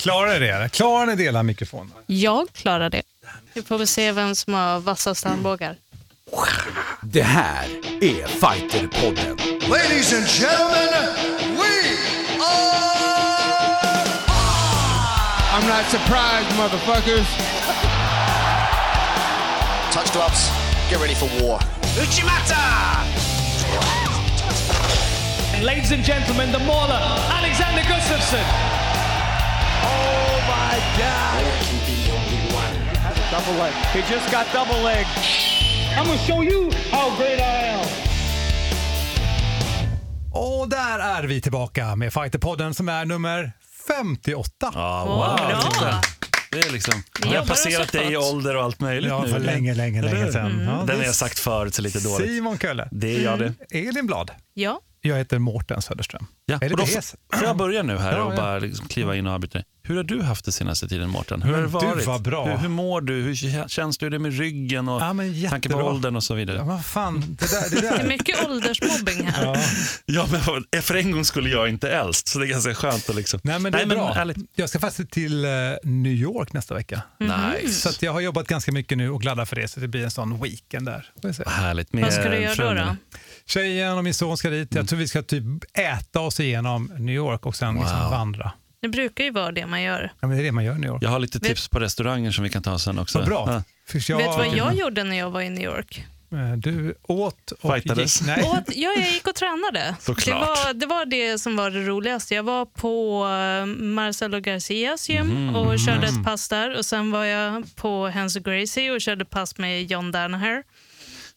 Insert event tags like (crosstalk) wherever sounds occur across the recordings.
Klarar ni det? Klarar ni dela mikrofonen? Jag klarar det. Vi får väl se vem som har vassast armbågar. Det här är Fighterpodden. Ladies and gentlemen, we are. I'm not surprised, motherfuckers. Touch gloves. Get ready for war. Uchimata! Ladies and gentlemen, the mauler, Alexander Gustafsson. Double leg. He just got double leg. I'm gonna show you how great I am. Och där är vi tillbaka med Fighterpodden som är nummer 58. Ja, Åh, wow. bra. Det är liksom, Vi har jag passerat dig i ålder och allt möjligt Ja, nu? för länge, länge, länge sedan. Ja, Den det har är jag sagt förut, så lite dåligt. Simon Kölle. Det är jag det. Elin Blad. Ja, Jag heter Mårten Söderström. Ja. Är det och då det får jag (clears throat) börja nu här Ja, och bara liksom kliva in och avbryta dig. Hur har du haft det senaste tiden Mårten? Hur har det Men du varit? var bra. Hur, hur mår du? Hur kä- känns du det med ryggen och Ja, men tanke på åldern och så vidare? Ja, vad fan, det där. Det det är där. mycket åldersmobbing här. Ja. Ja, men för en gång skulle jag inte äldst, så det är ganska skönt att liksom... Nej, men det är bra. ärligt. Jag ska faktiskt till eh, New York nästa vecka. Nice. Så att jag har jobbat ganska mycket nu och gladdar för det, så det blir en sån weekend där. Får jag säga. Härligt. Med Vad ska du göra då? då? Tjejen och min son ska dit. Jag tror vi ska typ äta oss igenom New York och sen liksom Wow. vandra. Det brukar ju vara det man gör. Ja, men det är det man gör i New York. Jag har lite tips på restauranger som vi kan ta sen också. Vad bra. Ja. För jag, Vet du vad jag gjorde när jag var i New York? Eh, Du åt och Fightades. gick... Nej. Och att, ja, jag gick och tränade. Såklart. Det var, det var det som var det roligaste. Jag var på eh, Marcelo Garcias gym Mhm. och körde ett pass där. Och Sen var jag på Hans Gracie och körde pass med John Danaher.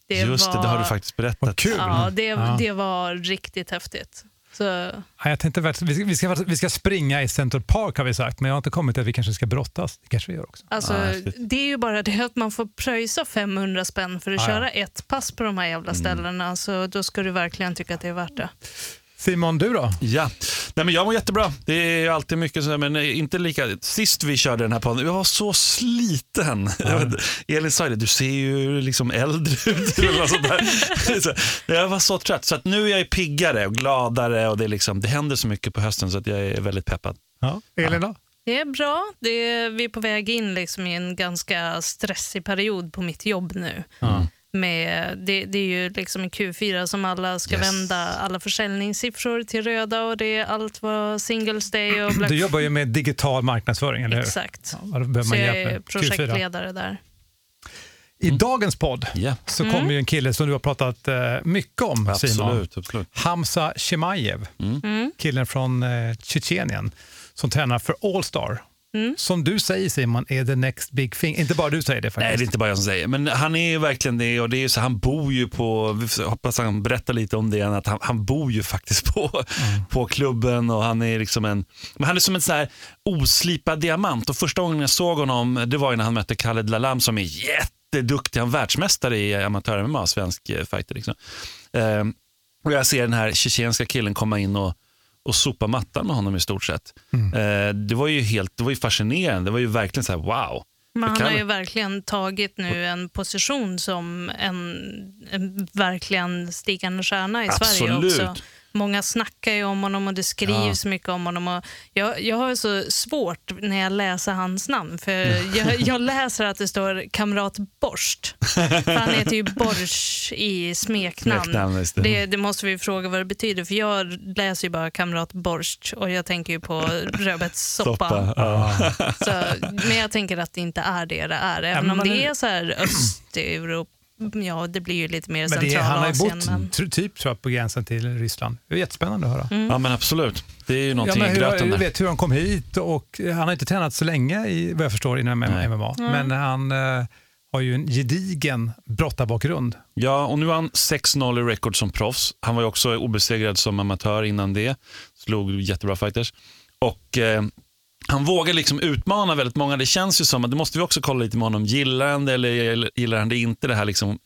Det Just det, det har du faktiskt berättat. Vad kul. Ja, det, Ja. det var riktigt häftigt. Så, Ja, jag tänkte, vi, ska, vi, ska, vi ska springa i Central Park har vi sagt, men jag har inte kommit till att vi kanske ska brottas. Det kanske vi gör också. alltså, Ja, det är ju bara det att man får pröjsa 500 spänn för att ja. köra ett pass på de här jävla ställena. Så då ska du verkligen tycka att det är värt det. Simon, du då? Ja, Nej, men jag mår jättebra. Det är alltid mycket så, men inte lika. Sist vi körde den här podden, jag var så sliten. (laughs) Elin sa det, du ser ju liksom äldre ut. (laughs) jag var så trött, så att nu är jag piggare och gladare och det, är liksom, det händer så mycket på hösten så att jag är väldigt peppad. Ja. Elin då? Det är bra. Det är, vi är på väg in liksom i en ganska stressig period på mitt jobb nu. Med, det, det är ju liksom en Q4 som alla ska Yes. vända alla försäljningssiffror till röda och det är allt vad Singles Day och Black Du jobbar ju med digital marknadsföring, eller hur? Exakt. Ja, då behöver Så man jag hjälp är med Q4. projektledare där. I dagens podd Ja, så Mm. kommer ju en kille som du har pratat eh, mycket om, Simon. absolut. absolut. Hamza Chimaev, Mm. killen från eh, Tjetjenien som tränar för Allstar. Mm. Som du säger Simon är the next big thing. Inte bara du säger det faktiskt. Nej, det är inte bara jag som säger. Men han är ju verkligen det och det är ju så, han bor ju på, jag hoppas han berättar lite om det, att han, han bor ju faktiskt på, på klubben och han är liksom en, men han är som en sån här oslipad diamant och första gången jag såg honom, det var ju när han mötte Khaled Lalam som är jätteduktig, han är världsmästare i amatör-MMA, svensk eh, fighter. Liksom. Ehm, och jag ser den här tjetjenska killen komma in och och sopa mattan med honom i stort sett. Eh, det var ju helt, det var ju fascinerande, det var ju verkligen så här wow. Men han kan- har ju verkligen tagit nu en position som en, en verkligen stigande stjärna i Sverige Absolut. också. Många snackar ju om honom och det skrivs mycket om honom. Och jag, jag har så svårt när jag läser hans namn, för (laughs) jag, jag läser att det står kamrat Borst. För han heter ju Borsch i smeknamn. Smeknamn, det. det, det måste vi fråga vad det betyder, för jag läser ju bara kamrat Borst och jag tänker ju på rödbetssoppa. Ja. (laughs) Så, men jag tänker att det inte är det det är. Även men om det är- är så här (clears throat) Östeuropa, ja det blir ju lite mer Men det, han har ju bott Men... typ tror jag, på gränsen till Ryssland. Det är jättespännande att höra. Mm. ja men absolut, det är ju Ja, någonting i hur, gröten jag där. vet hur han kom hit och han har inte tränat så länge i, vad jag förstår inom Nej. MMA. Men han eh, har ju en gedigen brottarbakgrund. Ja, och nu har han 6-0 i record som proffs. Han var ju också obesegrad som amatör innan det. Slog jättebra fighters. Och eh, han vågar liksom utmana väldigt många. Det känns ju som att, det måste vi också kolla lite med honom, gillar han det eller gillar han det inte, det här liksom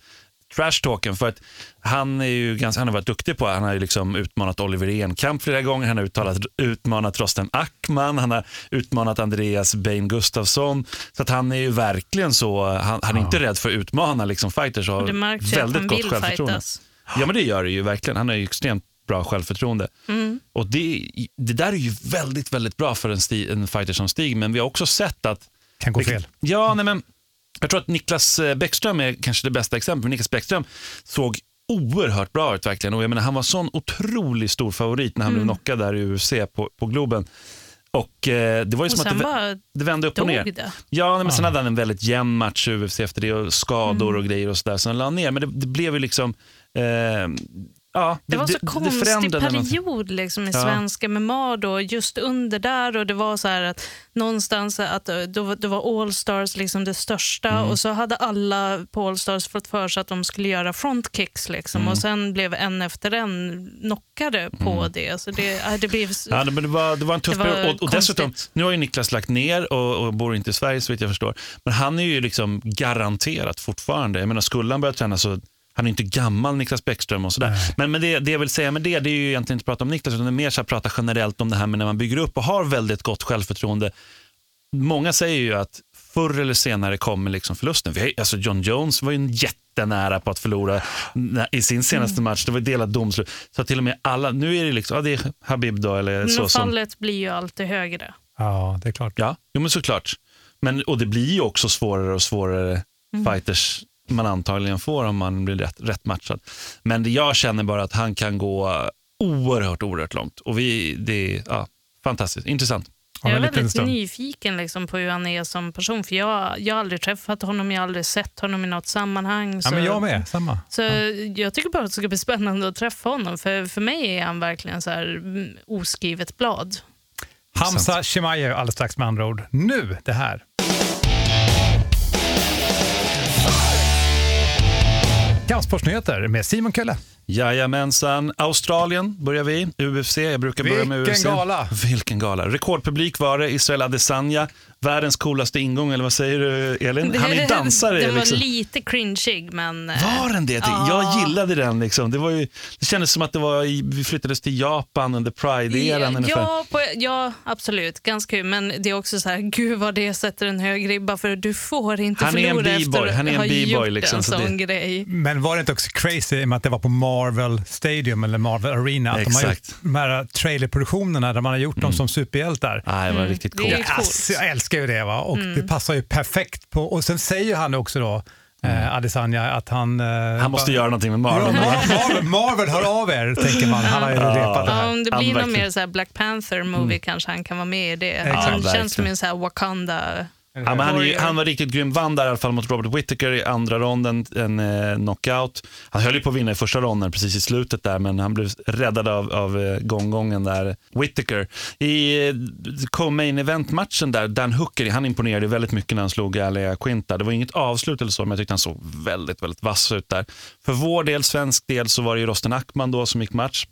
trash talken. För att han, är ju ganska, han har varit duktig på Han har ju liksom utmanat Oliver Enkamp flera gånger. Han har uttalat, utmanat Rosten Ackman. Han har utmanat Andreas Bain Gustafsson. Så att han är ju verkligen så, han, han är inte rädd för att utmana liksom fighters. och har Och det märks ju att väldigt han gott vill självförtroende. fightas. Ja men det gör det ju verkligen. Han är ju extremt bra självförtroende. Och det, det där är ju väldigt, väldigt bra för en, sti, en fighter som Stig, men vi har också sett att Kan gå fel. Ja, nej men jag tror att Niklas eh, Bäckström är kanske det bästa exemplet. Niklas Bäckström såg oerhört bra ut verkligen. Och jag menar, han var sån otroligt stor favorit när han blev knockad där i UFC på, på Globen. Och eh, det var ju Och som att det, det vände upp och ner. det. Ja, nej, men sen hade han en väldigt jämn match i UFC efter det och skador Mm. och grejer och sådär. Så han la ner. Men det, det blev ju liksom... Eh, ja, Det var så konstig förändrade något. period liksom, i Ja. svensk MMA då, just under där och det var så att någonstans att eh, då, var- då var Allstars liksom det största Mm. och så hade alla på Allstars fått för sig att de skulle göra frontkicks liksom, Mm. och sen blev en efter en knockade på det. Så det, äh, det blev... Ja, men det, var, det var en tuff Det period. Och, och dessutom, nu har ju Niklas lagt ner och, och bor inte i Sverige så vitt jag förstår. Men han är ju liksom garanterat fortfarande, jag menar skulle han börja träna så han är inte gammal Niklas Bäckström och sådär. Men, men det, det jag vill säga med det, det är ju egentligen inte att prata om Niklas, utan det är mer så att prata generellt om det här med när man bygger upp och har väldigt gott självförtroende. Många säger ju att förr eller senare kommer liksom förlusten. Vi har, alltså John Jones var ju en jättenära på att förlora i sin senaste match. Det var delat domslut. Så till och med alla, nu är det liksom, ja, det är Habib då eller så. Men Som, fallet blir ju alltid högre. Ja, det är klart. ja, jo, men såklart. Men, och det blir ju också svårare och svårare fighters man antagligen får om man blir rätt, rätt matchad. Men det jag känner bara att han kan gå oerhört, oerhört långt. Och vi, det är ja, fantastiskt, intressant. Jag är väldigt stund. nyfiken liksom på hur han är som person. För jag, jag har aldrig träffat honom, jag har aldrig sett honom i något sammanhang. Så, Ja, men jag med. Samma. så Jag tycker bara att det ska bli spännande att träffa honom. För, för mig är han verkligen så här mm, oskrivet blad. Hamza Chimaev alldeles strax med andra ord. Nu det här. Kampsportsnyheter med Simon Kölle. Jajamensan. Australien börjar vi. UFC. Jag brukar börja med Vilken UFC. gala. Vilken gala. Rekordpublik var det. Israel Adesanya. Världens coolaste ingång, eller vad säger du Elin? Han är ju dansare. Den var liksom. lite cringeig, men... eh, Var den det? Ja. Jag gillade den. Liksom. Det, var ju, det kändes som att det var i, vi flyttades till Japan under Pride-eran. Ja, på, ja, absolut. Ganska kul. Men det är också så här, gud vad det sätter en hög ribba för du får inte Han är en förlora efter Han är en att ha gjort liksom, en så sån det- grej. Men var det inte också crazy med att det var på Marvel Stadium eller Marvel Arena? Att de har gjort Exakt. de här trailerproduktionerna där man har gjort dem som superhjältar. Nej, det var riktigt det är coolt. Alltså, jag älskar ju det va? och det passar ju perfekt på, och sen säger han också då, eh, Adesanya, att han... Eh, Han måste bara- göra någonting med Ja, Marlon. Mar- Marvel, Marvel, hör av er, tänker man. Han har ju repat det Ja, här. om det Ja, blir någon mer så här Black Panther movie kanske han kan vara med i det. Exakt. Han Ja, känns som en så här Wakanda. Ja, han, ju, han var riktigt grym, vann där i alla fall mot Robert Whittaker i andra ronden, en eh, knockout. Han höll ju på att vinna i första ronden precis i slutet där, men han blev räddad av, av eh, gånggången där, Whittaker. I eh, co-main event-matchen där, Dan Hooker, han imponerade väldigt mycket när han slog Alia Quinta. Det var inget avslut eller så, men jag tyckte han såg väldigt, väldigt vass ut där. För vår del, svensk del, så var det ju Rosten Ackman då som gick match.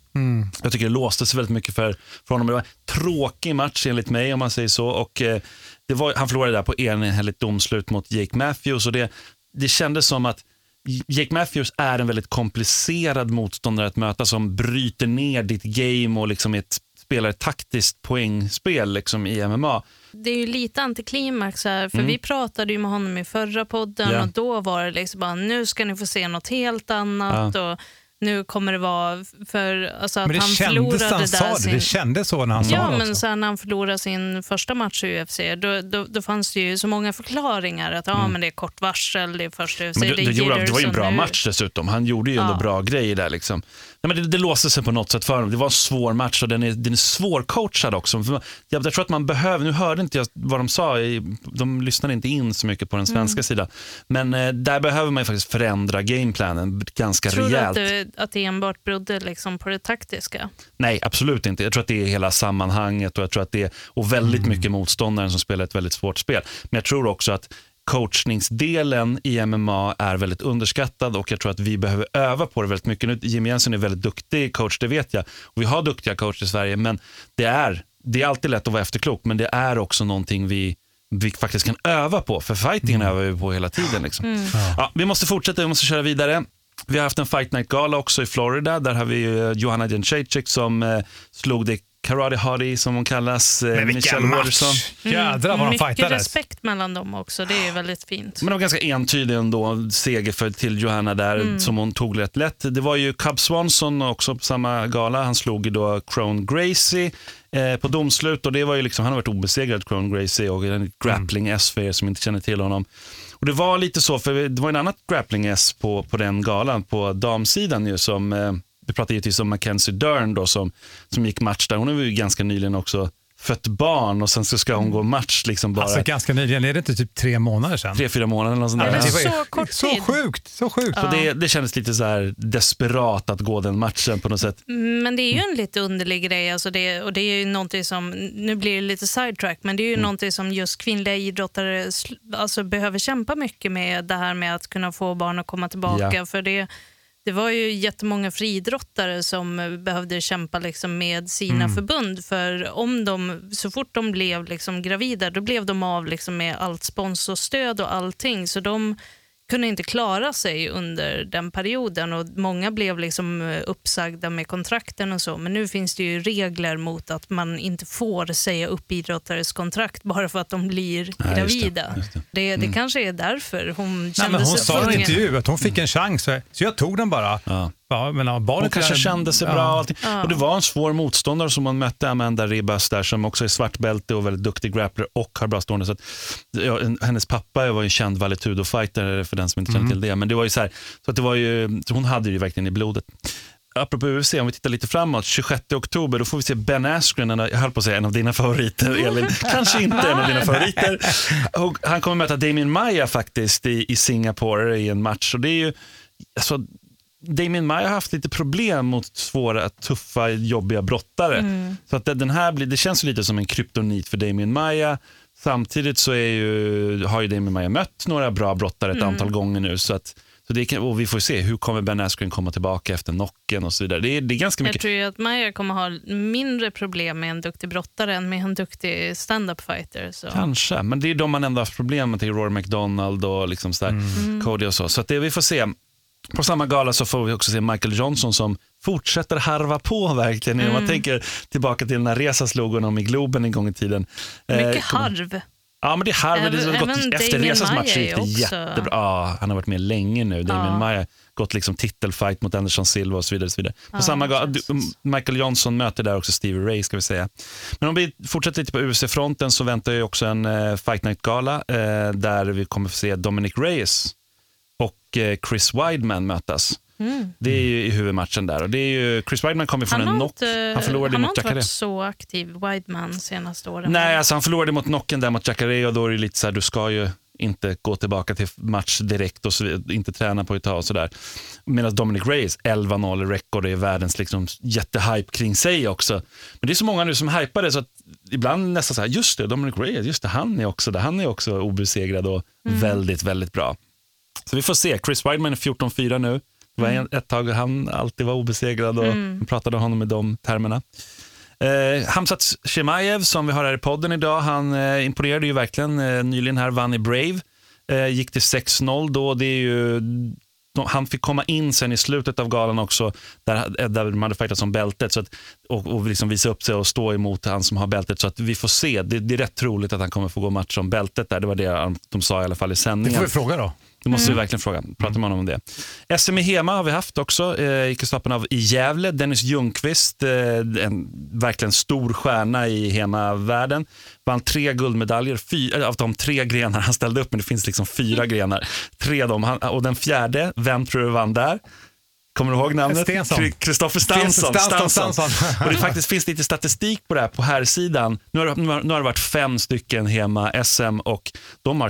Jag tycker det låste sig väldigt mycket för, för honom. Det var en tråkig match enligt mig om man säger så. Och, eh, var, han förlorade där på enhälligt domslut mot Jake Matthews. Och det, det kändes som att Jake Matthews är en väldigt komplicerad motståndare att möta som bryter ner ditt game och liksom ett, spelar ett taktiskt poängspel liksom i MMA. Det är ju lite antiklimax här, för vi pratade ju med honom i förra podden Mm. Ja. och då var det liksom bara nu ska ni få se något helt annat och nu kommer det vara för alltså att Men det han kändes förlorade han där sa det. sin... Det kändes så när han sa Ja, det men också. sen när han förlorade sin första match i UFC, då, då, då fanns det ju så många förklaringar. Att ja, men det är kort varsel, det är första UFC, Mm. Men det, det det, gjorde, han- det var ju en bra nu- match dessutom. Han gjorde ju ändå Ja. bra grejer där. Liksom. Nej, men det, det låste sig på något sätt för honom. Det var en svår match och den är, den är svårcoachad också. Jag, jag tror att man behöver, nu hörde inte jag vad de sa, de lyssnade inte in så mycket på den Mm. svenska sidan. Men eh, där behöver man faktiskt förändra gameplanen ganska Tror du rejält. att det, att det enbart berodde liksom på det taktiska? Nej, absolut inte. Jag tror att det är hela sammanhanget och jag tror att det är och väldigt mycket motståndaren som spelar ett väldigt svårt spel. Men jag tror också att coachningsdelen i MMA är väldigt underskattad och jag tror att vi behöver öva på det väldigt mycket. Nu, Jim Jensen är väldigt duktig coach, det vet jag. Och vi har duktiga coacher i Sverige, men det är, det är alltid lätt att vara efterklok, men det är också någonting vi vi faktiskt kan öva på, för fightingen övar vi på hela tiden. Liksom. Ja, vi måste fortsätta, vi måste köra vidare. Vi har haft en Fight Night-gala också i Florida. Där har vi Johanna Jędrzejczyk som eh, slog det Karate Hottie som hon kallas. eh, Men Michelle Waterson. match! Jädrar vad de Mm. Mycket fightades. respekt mellan dem också. Det är väldigt fint. Men det var ganska entydig ändå seger för, till Johanna där Mm. som hon tog rätt lätt. Det var ju Cub Swanson också på samma gala. Han slog ju då Crone Gracie eh, på domslut och det var ju liksom, han har varit obesegrad Crone Gracie och en grappling S för er som inte känner till honom. Och det var lite så, för det var en annat grappling S på, på den galan på damsidan ju som, eh, vi pratade givetvis om Mackenzie Dern då som, som gick match där. Hon har ju ganska nyligen också fött barn och sen så ska hon gå match liksom bara Alltså ganska nyligen, är det inte typ tre månader sedan? tre, fyra månader eller något sånt Ja, där. ju- så kort Så tid. sjukt, så sjukt. Så det, det kändes lite så här desperat att gå den matchen på något sätt. Men det är ju en lite underlig grej. Alltså det, och det är ju någonting som, nu blir det lite sidetrack, men det är ju någonting som just kvinnliga idrottare alltså behöver kämpa mycket med. Det här med att kunna få barn att komma tillbaka. Ja. För det, det var ju jättemånga friidrottare som eh, behövde kämpa liksom med sina förbund. För om de, så fort de blev liksom gravida, då blev de av liksom med allt sponsorstöd och allting. Så de kunde inte klara sig under den perioden och många blev liksom eh, uppsagda med kontrakten och så. Men nu finns det ju regler mot att man inte får säga upp idrottares kontrakt bara för att de blir Nej, just det, gravida. just det. Det, det, kanske är därför hon Nej, kände men hon sig sa i en intervju att hon fick en chans, så så jag tog den bara. Ja. Ja, men ja, barnet Hon kanske är- kände sig ja. bra. och allting. Och det var en svår motståndare som hon mötte, Amanda Ribas där, som också är svartbälte och väldigt duktig grappler och har bra stående. Så att, ja, en- hennes pappa var ju en känd valetudo-fighter för den som inte känner till det. Men det var ju så här, så att det var ju, så hon hade det ju verkligen i blodet. Apropå UFC, om vi tittar lite framåt, 26 oktober, då får vi se Ben Askren, en jag höll på att säga en av dina favoriter, (laughs) Elin. Kanske inte en av dina favoriter. Och han kommer möta Damien Maya faktiskt i, i Singapore i en match. Och det är ju, alltså, Damien Maya har haft lite problem mot svåra, tuffa, jobbiga brottare. Så att den här blir, det känns lite som en kryptonit för Damien Maya. Samtidigt så är ju, har ju Damien Maya mött några bra brottare ett antal gånger nu. Så att, så det kan, och vi får se, hur kommer Ben Askren komma tillbaka efter knocken och så vidare. Det är, det är ganska Jag mycket. tror ju att Maja kommer ha mindre problem med en duktig brottare än med en duktig stand-up fighter. Så. Kanske, men det är de man ändå haft problem med. till Rory McDonald och liksom så där, Cody och så. Så att det, vi får se. På samma gala så får vi också se Michael Johnson som fortsätter harva på verkligen. Om man tänker tillbaka till när Reza slog honom i Globen en gång i tiden. Mycket Eh, harv. Ja, men det är harv. men Det har Även- gått, även efter Rezas match gick det jättebra. Ja, han har varit med länge nu. Damien Ja. Maia gått liksom titelfight mot Anderson Silva och så vidare. Och så vidare. På Ja, samma gala, precis. du- Michael Johnson möter där också Stevie Ray ska vi säga. Men om vi fortsätter lite på UFC-fronten så väntar ju också en eh, Fight Night-gala eh, där vi kommer få se Dominic Reyes och eh, Chris Weidman mötas. Det är ju i huvudmatchen där. Och det är ju, Chris Weidman kommer från Han en har knock. inte, Han förlorade han har mot inte Jacare. varit så aktiv, Wideman, senaste åren. Nej, alltså han förlorade mot knocken där mot Jacare och då är det lite så här, du ska ju inte gå tillbaka till match direkt och så, vidare, inte träna på ett tag och sådär. Medan Dominic Reyes 11-0 i record och är världens liksom jättehype kring sig också. Men det är så många nu som hypar det så att ibland nästan så här, just det, Dominic Reyes, just det, han är också där. Han är också obesegrad och väldigt, väldigt bra. Så vi får se. Chris Weidman är 14-4 nu. Det var en, ett tag han alltid var obesegrad och vi pratade om honom i de termerna. Eh, Hamzat Chimaev som vi har här i podden idag, han eh, imponerade ju verkligen eh, nyligen här, vann i Brave. Eh, gick till 6-0 då. Det är ju, han fick komma in sen i slutet av galan också, där, där de hade fightats om bältet så att, och, och liksom visa upp sig och stå emot han som har bältet. Så att vi får se. Det, det är rätt troligt att han kommer få gå match om bältet där. Det var det de sa i alla fall i Det sändningen. får vi fråga då. Det måste Mm. vi verkligen fråga. Prata med honom om det. SM i Hema har vi haft också eh, i Kristappen av i Gävle. Dennis Ljungqvist, eh, en verkligen stor stjärna i Hema-världen. Vann tre guldmedaljer fy, eh, av de tre grenar han ställde upp, men det finns liksom fyra grenar. Tre av dem. Han, och den fjärde, vem tror du vann där? Kommer du ihåg namnet? Kristoffer Stansson. Stansson, Stansson. Stansson. (laughs) och det faktiskt finns lite statistik på det här på här sidan. Nu har, det- nu, har, nu har det varit fem stycken Hema-SM och de har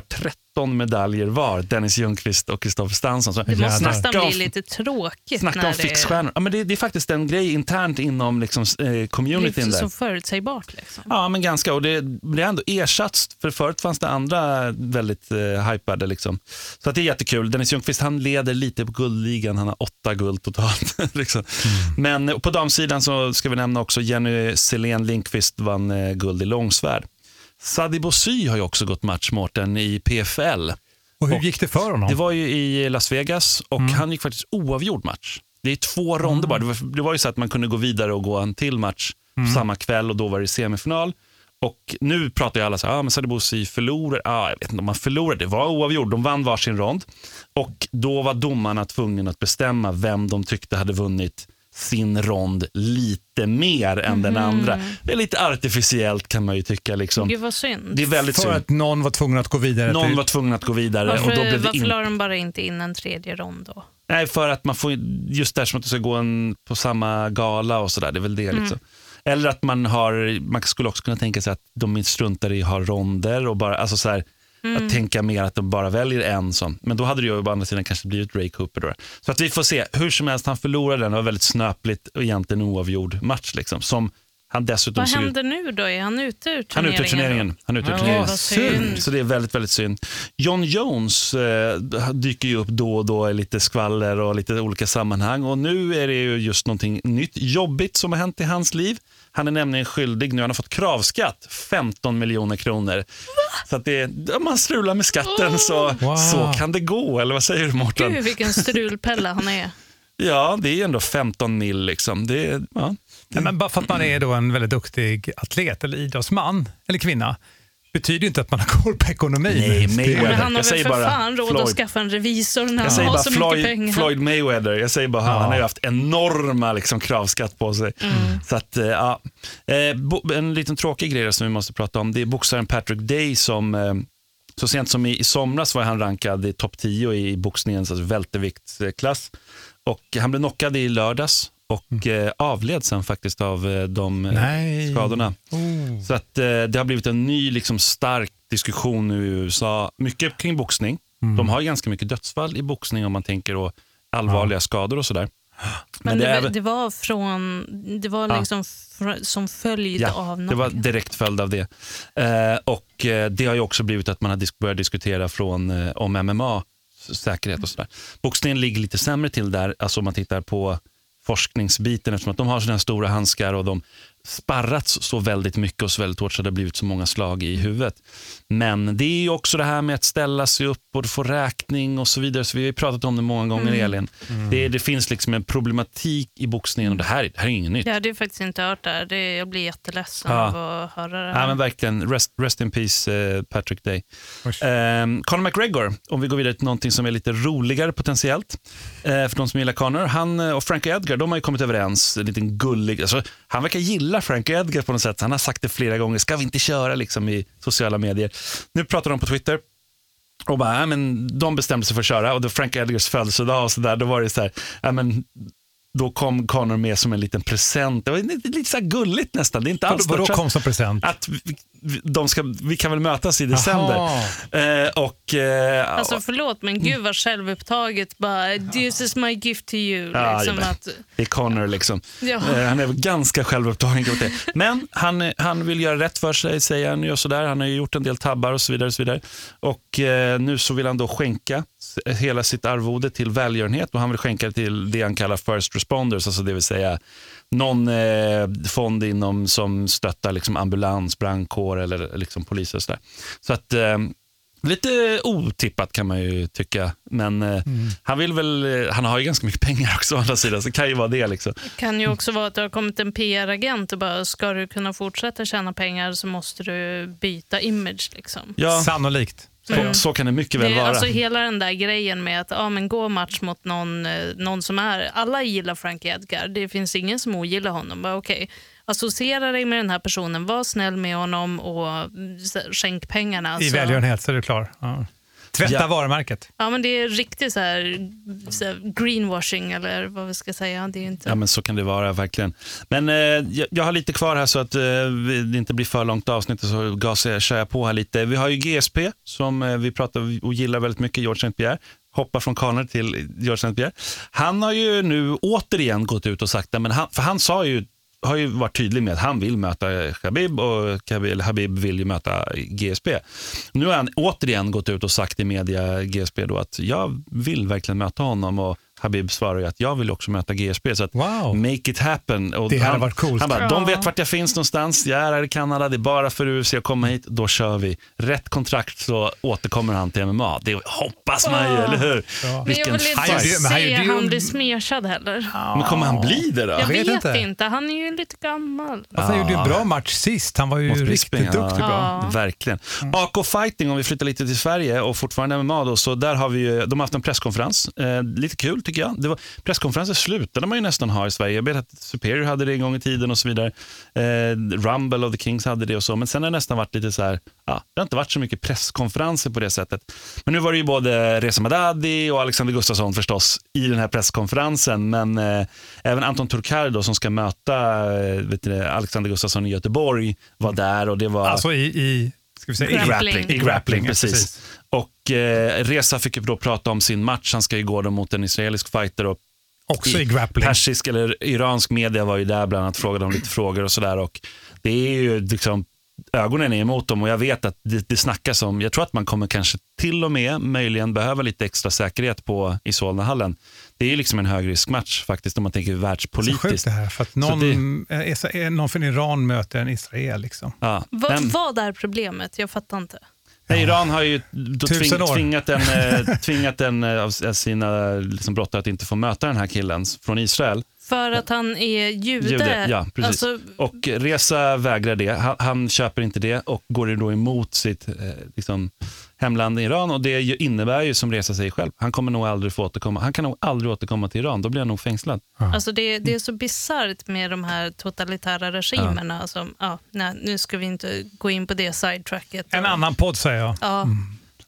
13 medaljer var, Dennis Ljungqvist och Kristoffer Stansson. Så Det måste Jävlar. nästan bli lite tråkigt Snacka när om fixstjärnor. Ja, men det, det är faktiskt en grej internt inom liksom, eh, det communityn där. så förutsägbart. Liksom. Ja, men ganska. Och det, det har ändå ersatts. För förut fanns det andra väldigt eh, hypade. Liksom. Så att det är jättekul. Dennis Ljungqvist han leder lite på guldligan. Han har åtta guld totalt. (laughs) liksom. Men eh, på damsidan så ska vi nämna också Jenny Selén Lindqvist vann eh, guld i långsvärd. Sadi Bossy har ju också gått match, Mårten, i PFL. Och hur Och gick det för honom? Det var ju i Las Vegas och han gick faktiskt oavgjord match. Det är två ronder bara. Det var, det var ju så att man kunde gå vidare och gå en till match samma kväll och då var det semifinal. Och nu pratar ju alla så här, ah, men Sadibousi förlorade. Ah, jag vet inte om man förlorade, det var oavgjort. De vann varsin rond. Och då var domarna tvungna att bestämma vem de tyckte hade vunnit sin rond lite mer än den andra. Det är lite artificiellt kan man ju tycka. Liksom. Gud vad synd. Det är väldigt För synd. att någon var tvungen att gå vidare. Någon till- var tvungen att gå vidare. varför och då blev det varför in... la de bara inte in en tredje rond då? Nej, för att man får just där som att du ska gå en, på samma gala och sådär. Det är väl det. Liksom. Eller att man har, man skulle också kunna tänka sig att de struntar i att ha ronder och bara, alltså så här, att tänka mer att de bara väljer en sån. Men då hade det ju å andra sidan kanske blivit Ray Cooper då. Så att vi får se. Hur som helst, han förlorade den. Det var väldigt snöpligt och egentligen oavgjord match liksom. Som han dessutom Vad såg ut- händer nu då? Är han ute ur han är turneringen? ute ur turneringen. Han är ute ur Ja, turneringen. vad synd. Så det är väldigt, väldigt synd. John Jones eh, dyker ju upp då och då i lite skvaller och lite olika sammanhang. Och nu är det ju just någonting nytt, jobbigt som har hänt i hans liv. Han är nämligen skyldig nu, han har fått kravskatt, 15 miljoner kronor. Så att det, om man strular med skatten så, Wow. så kan det gå, eller vad säger du Mårten? Gud vilken strulpelle han är. (laughs) Ja, det är ändå 15 mil liksom. Det, ja. Nej, men bara för att man är då en väldigt duktig atlet eller idrottsman eller kvinna betyder inte att man har koll på ekonomin. Nej, Mayweather. Men han har väl för bara fan råd Floyd. att skaffa en revisor när han har bara så mycket Floyd, pengar. Floyd Mayweather. Jag säger bara han, Ja. han har ju haft enorma liksom, kravskatt på sig. Så att, eh, ja. eh, en liten tråkig grej som vi måste prata om. Det är boxaren Patrick Day som eh, så sent som i, i somras var han rankad i topp 10 i boxningens alltså välterviktsklass. Och han blev knockad i lördags och eh, avled sen faktiskt av eh, de eh, Nej. skadorna. Oh. Så att det har blivit en ny liksom, stark diskussion nu i USA. Mycket kring boxning. De har ganska mycket dödsfall i boxning om man tänker då allvarliga skador och sådär. Men det, är var- väl- det var från, det var Ja. liksom som följd Ja, av det var något. direkt följd av det. Eh, och Det har ju också blivit att man har disk- börjat diskutera från, eh, om MMA, säkerhet och sådär. Boxningen ligger lite sämre till där, alltså om man tittar på forskningsbiten eftersom att de har sina stora handskar och de sparrats så väldigt mycket och så väldigt hårt så det har blivit så många slag i huvudet. Men det är ju också det här med att ställa sig upp och få räkning och så vidare. Så vi har ju pratat om det många gånger Elin. Det, det finns liksom en problematik i boxningen och det här, det här är inget nytt. Jag hade ju faktiskt inte hört det här. Det, jag blir jätteledsen Ja. av att höra det här. Ja, men verkligen. Rest, rest in peace, eh, Patrick Day. Um, Conor McGregor, om vi går vidare till någonting som är lite roligare potentiellt. Eh, för de som gillar Conor. Han eh, och Frankie Edgar, de har ju kommit överens. En liten gullig, alltså, han verkar gilla Frankie Edgar på något sätt. Han har sagt det flera gånger. Ska vi inte köra liksom, i sociala medier? Nu pratar de på Twitter. Och bara, ja, men de bestämde sig för att köra och då Frank Edgars födelsedag och så där, då var det så här, ja, men då kom Connor med som en liten present. Det var lite, så gulligt nästan. Det är inte alls Vadå kom som present? Att de ska, vi kan väl mötas i december. Eh, och, eh, Alltså förlåt, men gud vad självupptaget. Bara, This is my gift to you. Ja, liksom att, det är Connor liksom. Ja. Eh, han är ganska självupptagen. Men han, han vill göra rätt för sig, säger han. Gör sådär. Han har ju gjort en del tabbar och så vidare. Och, så vidare. och eh, nu så vill han då skänka hela sitt arvode till välgörenhet och han vill skänka det till det han kallar first responders, alltså det vill säga någon eh, fond inom som stöttar liksom ambulans, brandkår eller liksom polis och sådär. Så att eh, Lite otippat kan man ju tycka, men eh, han vill väl, eh, han har ju ganska mycket pengar också å andra sidan, så det kan ju vara det. Liksom. kan ju också vara att det har kommit en PR-agent och bara, ska du kunna fortsätta tjäna pengar så måste du byta image. Liksom. Ja, Sannolikt. Så, så kan det mycket väl Det vara. alltså hela den där grejen med att ja, men gå match mot någon, eh, någon som är... Alla gillar Frankie Edgar. Det finns ingen som ogillar honom. Bara, okay, associera dig med den här personen, var snäll med honom och mm, skänk pengarna. I så- välgörenhet så är du klar. Ja. Tvätta Ja. varumärket. Ja, men det är riktigt så här, så här greenwashing eller vad vi ska säga. Det är inte... Ja, men så kan det vara, verkligen. Men eh, jag, jag har lite kvar här så att eh, det inte blir för långt avsnitt och så gasar jag, kör jag på här lite. Vi har ju GSP som eh, vi pratar och gillar väldigt mycket, George St. Pierre. Hoppar från Connor till George St. Pierre. Han har ju nu återigen gått ut och sagt, det, men han, för han sa ju har ju varit tydlig med att han vill möta Khabib och Khabib, Habib vill ju möta GSP. Nu har han återigen gått ut och sagt i media, GSP, då, att jag vill verkligen möta honom och Habib svarar ju att jag vill också möta GSP. Så att Wow. make it happen. Och Det hade han, varit coolt. Han bara, Ja. de vet vart jag finns någonstans. Jag är här i Kanada, det är bara för UFC att komma hit. Då kör vi. Rätt kontrakt så återkommer han till MMA. Det hoppas man ju, eller hur? Ja. Men jag Vilken vill fight. inte han se han bli smeshad heller. Men kommer han bli det då? Jag vet inte. inte. Han är ju lite gammal. Fast han gjorde ju en bra match sist. Han var ju Mot riktigt Bisping, ja. duktig. Bra. Ja. Verkligen. AK Fighting, om vi flyttar lite till Sverige och fortfarande MMA, då, så där har vi ju, de har haft en presskonferens. Eh, lite kul tycker jag. Det var, presskonferenser slutade man ju nästan ha i Sverige. Jag vet att Superior hade det en gång i tiden och så vidare. Eh, Rumble of the Kings hade det och så. Men sen har det nästan varit lite så här, ja, det har inte varit så mycket presskonferenser på det sättet. Men nu var det ju både Reza Madadi och Alexander Gustafsson förstås i den här presskonferensen. Men eh, även Anton Turkar då, som ska möta eh, det, Alexander Gustafsson i Göteborg var där och det var... Alltså i, i, ska vi säga, I i Grappling. grappling, i grappling ja, precis. Och eh, Reza fick ju då prata om sin match. Han ska ju gå då mot en israelisk fighter. Och Också i grappling. Persisk eller iransk media var ju där bland annat frågade om lite frågor och sådär. Och Det är ju liksom, ögonen är emot dem och jag vet att det, det snackas om, jag tror att man kommer kanske till och med möjligen behöva lite extra säkerhet på i Solnahallen. Det är ju liksom en högriskmatch faktiskt om man tänker Så sjukt världspolitiskt. det här, för att någon, eh, någon från Iran möter en Israel. Liksom. Ja. Va, Men- vad är problemet? Jag fattar inte. Nej, Iran har ju tving, tvingat en, eh, (laughs) tvingat en eh, av av sina liksom, brottare att inte få möta den här killen från Israel. För att han är jude? Jude, ja, precis. Alltså, Och Reza vägrar det. Han, han köper inte det och går då emot sitt eh, liksom, hemland Iran. Och Det innebär ju, som Reza säger själv, han kommer nog aldrig få återkomma. Han kan nog aldrig återkomma till Iran. Då blir han nog fängslad. alltså det, det är så bisarrt med de här totalitära regimerna. Som, ja, nej, nu ska vi inte gå in på det sidetracket. En annan podd säger jag. Ja,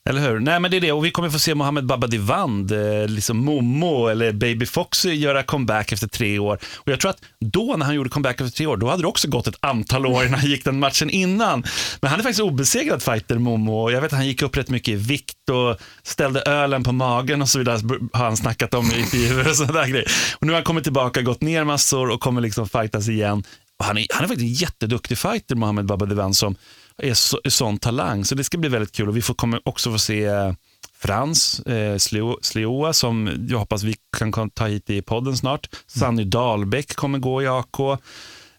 eller hur? Nej, men det är det. Och vi kommer få se Mohammed Babadivand, eh, liksom Momo eller Baby Foxy göra comeback efter tre år. Och jag tror att då när han gjorde comeback efter tre år, då hade det också gått ett antal år innan han gick den matchen innan. Men han är faktiskt obesegrad fighter, Momo. Jag vet att han gick upp rätt mycket i vikt och ställde ölen på magen och så vidare. Har han snackat om i intervjuer och sådana där grejer. Och nu har han kommit tillbaka, gått ner massor och kommer liksom fightas igen. Och han, är, han är faktiskt en jätteduktig fighter, Mohammed Babadivand, som är, så, sån talang. Så det ska bli väldigt kul. Och vi får, kommer också få se eh, Frans eh, Sleo- Sleoa som jag hoppas vi kan ta hit i podden snart. Sanny Dahlbäck kommer gå i AK.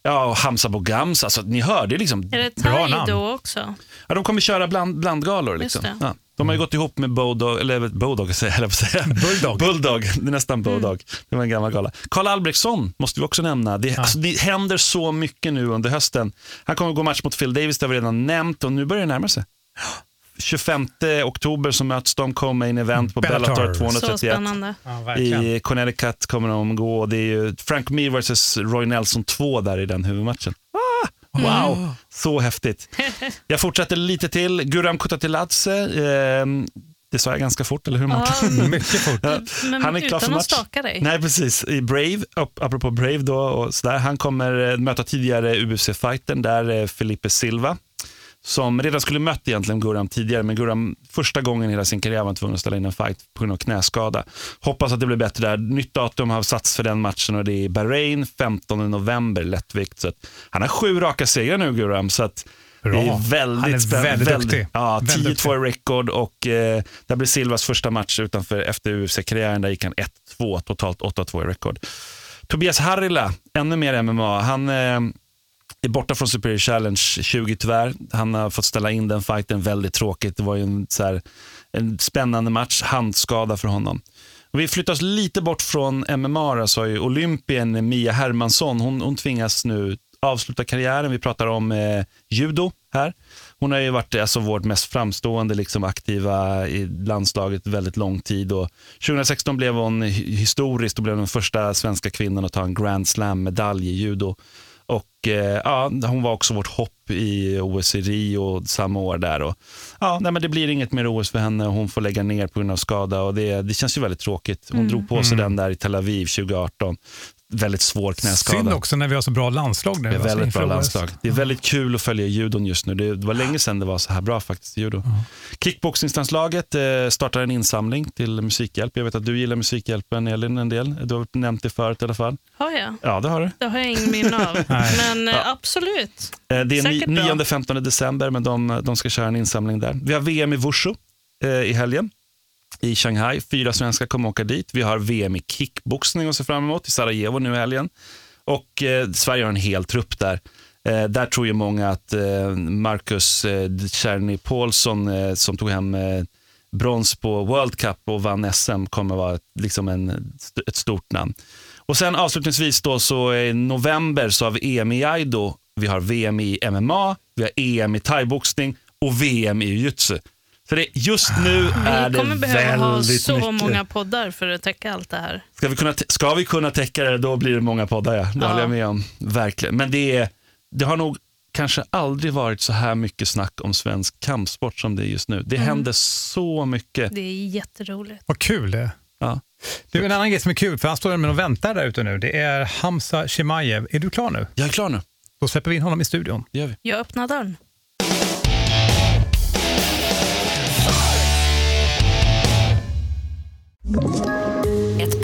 Ja, och Hamza Bogams. Alltså, ni hör, det är liksom... är det Bra thai namn. då också? Ja, de kommer köra bland, blandgalor. Liksom. Ja, de har ju gått ihop med Bodog, eller Bodog (laughs) säger jag, att säga. Bulldog. Bulldog, det är nästan Bodog. Det var en gammal gala. Karl Albrektsson måste vi också nämna. Det, alltså, det händer så mycket nu under hösten. Han kommer gå match mot Phil Davis, det har vi redan nämnt och nu börjar det närma sig. 25 oktober så möts de, kommer in event på Bellator. Bellator Så 231. spännande. Ja. I Connecticut kommer de gå. Det är ju Frank Mir vs Roy Nelson 2 där i den huvudmatchen. Wow, så häftigt. Jag fortsätter lite till. Guram Kutateladze. Eh, det sa jag ganska fort, eller hur Martin? Ja, (laughs) Mycket fort. men Han är klar utan för att match. staka dig. Nej, precis. I Brave, ap- apropå Brave då, och sådär. Han kommer eh, möta tidigare UFC-fighten där, eh, Felipe Silva. Som redan skulle mött egentligen Guram tidigare, men Guram första gången i hela sin karriär var tvungen att ställa in en fight på grund av knäskada. Hoppas att det blir bättre där. Nytt datum har satts för den matchen och det är Bahrain 15 november, lättvikt. Så han har sju raka segrar nu, Guram. Så att Bra. Det är väldigt Han är spännande. väldigt duktig. Ja, Väldigt 10-2 i record och eh, det blir Silvas första match utanför efter UFC-karriären. Där gick han 1-2, totalt 8-2 i record. Tobias Harila, ännu mer MMA. Han eh, är borta från Superior Challenge 20 tyvärr. Han har fått ställa in den fighten, väldigt tråkigt. Det var ju en, så här, en spännande match, handskada för honom. Om vi flyttar oss lite bort från MMA, då, så har ju Olympien Mia Hermansson, hon, hon tvingas nu avsluta karriären. Vi pratar om eh, judo här. Hon har ju varit alltså, vårt mest framstående liksom, aktiva i landslaget väldigt lång tid. Och 2016 blev hon historiskt och blev den första svenska kvinnan att ta en Grand Slam-medalj i judo. Eh, ja, Hon var också vårt hopp i OS i Rio samma år. där. Och, ja, nej, men det blir inget mer OS för henne. Hon får lägga ner på grund av skada. Och det, det känns ju väldigt tråkigt. Hon drog på sig den där i Tel Aviv 2018. Väldigt svår knäskada. Synd också när vi har så bra landslag nu. Det är alltså, väldigt bra OS. landslag. Det är väldigt kul att följa judon just nu. Det var länge sedan det var så här bra faktiskt i judo. Kickboxningslandslaget eh, startar en insamling till Musikhjälp. Jag vet att du gillar Musikhjälpen, Elin, en del. Du har nämnt det förut i alla fall. Har jag? Ja, det har du. Det har jag ingen minne av. (laughs) Men eh, absolut. Eh, Det är Säkert bra. 9-15 december, men de, de ska köra en insamling där. Vi har VM i Wushu eh, i helgen i Shanghai. Fyra svenskar kommer åka dit. Vi har VM i kickboxning att se fram emot i Sarajevo nu i helgen. Och eh, Sverige har en hel trupp där. Eh, där tror ju många att eh, Marcus eh, Czerny Paulsson eh, som tog hem eh, brons på World Cup och vann SM kommer vara liksom en, ett stort namn. Och sen avslutningsvis då så i november så har vi EM i Aido, vi har VM i MMA, vi har EM i thaiboxning och VM i jujutsu. Så det, just nu är det Vi kommer behöva ha så mycket. många poddar för att täcka allt det här. Ska vi kunna, ska vi kunna täcka det, då blir det många poddar. Ja. Det Ja. håller jag med om. Verkligen. Men det, är, det har nog kanske aldrig varit så här mycket snack om svensk kampsport som det är just nu. Det händer så mycket. Det är jätteroligt. Vad kul det är. Ja. Du, en annan grej som är kul, för han står och väntar där ute nu, det är Hamza Chimaev. Är du klar nu? Jag är klar nu. Då släpper vi in honom i studion. Det gör vi. Jag öppnar dörren. Ett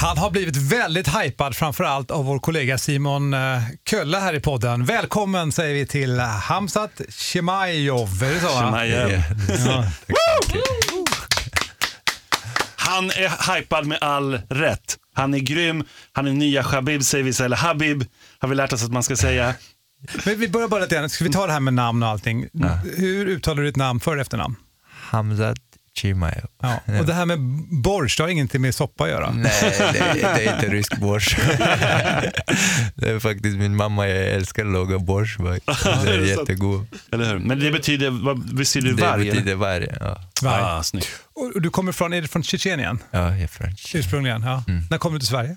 Han har blivit väldigt hypad, framförallt av vår kollega Simon eh, Kölle här i podden. Välkommen säger vi till Hamzat. Är det så? Ja. Han är hypad med all rätt. Han är grym. Han är nya Habib säger vi, eller Habib har vi lärt oss att man ska säga. Men vi börjar bara lite grann. Ska vi ta det här med namn och allting? Hur uttalar du ditt namn för och efternamn? Hamzat Chimaev. Ja. Och (laughs) det här med borst, det har ingenting med soppa att göra? Nej, det, det är inte rysk borst. (laughs) det är faktiskt min mamma, jag älskar att laga faktiskt. Det är det jättegod. Eller hur? Men det betyder, vad betyder Det varg? eller? betyder varg. Ja, Varg. Ah, snyggt. Och du kommer från, är det från Tjetjenien? ja jag är från Tjeckien. Ursprungligen? Ja. När kom du till Sverige?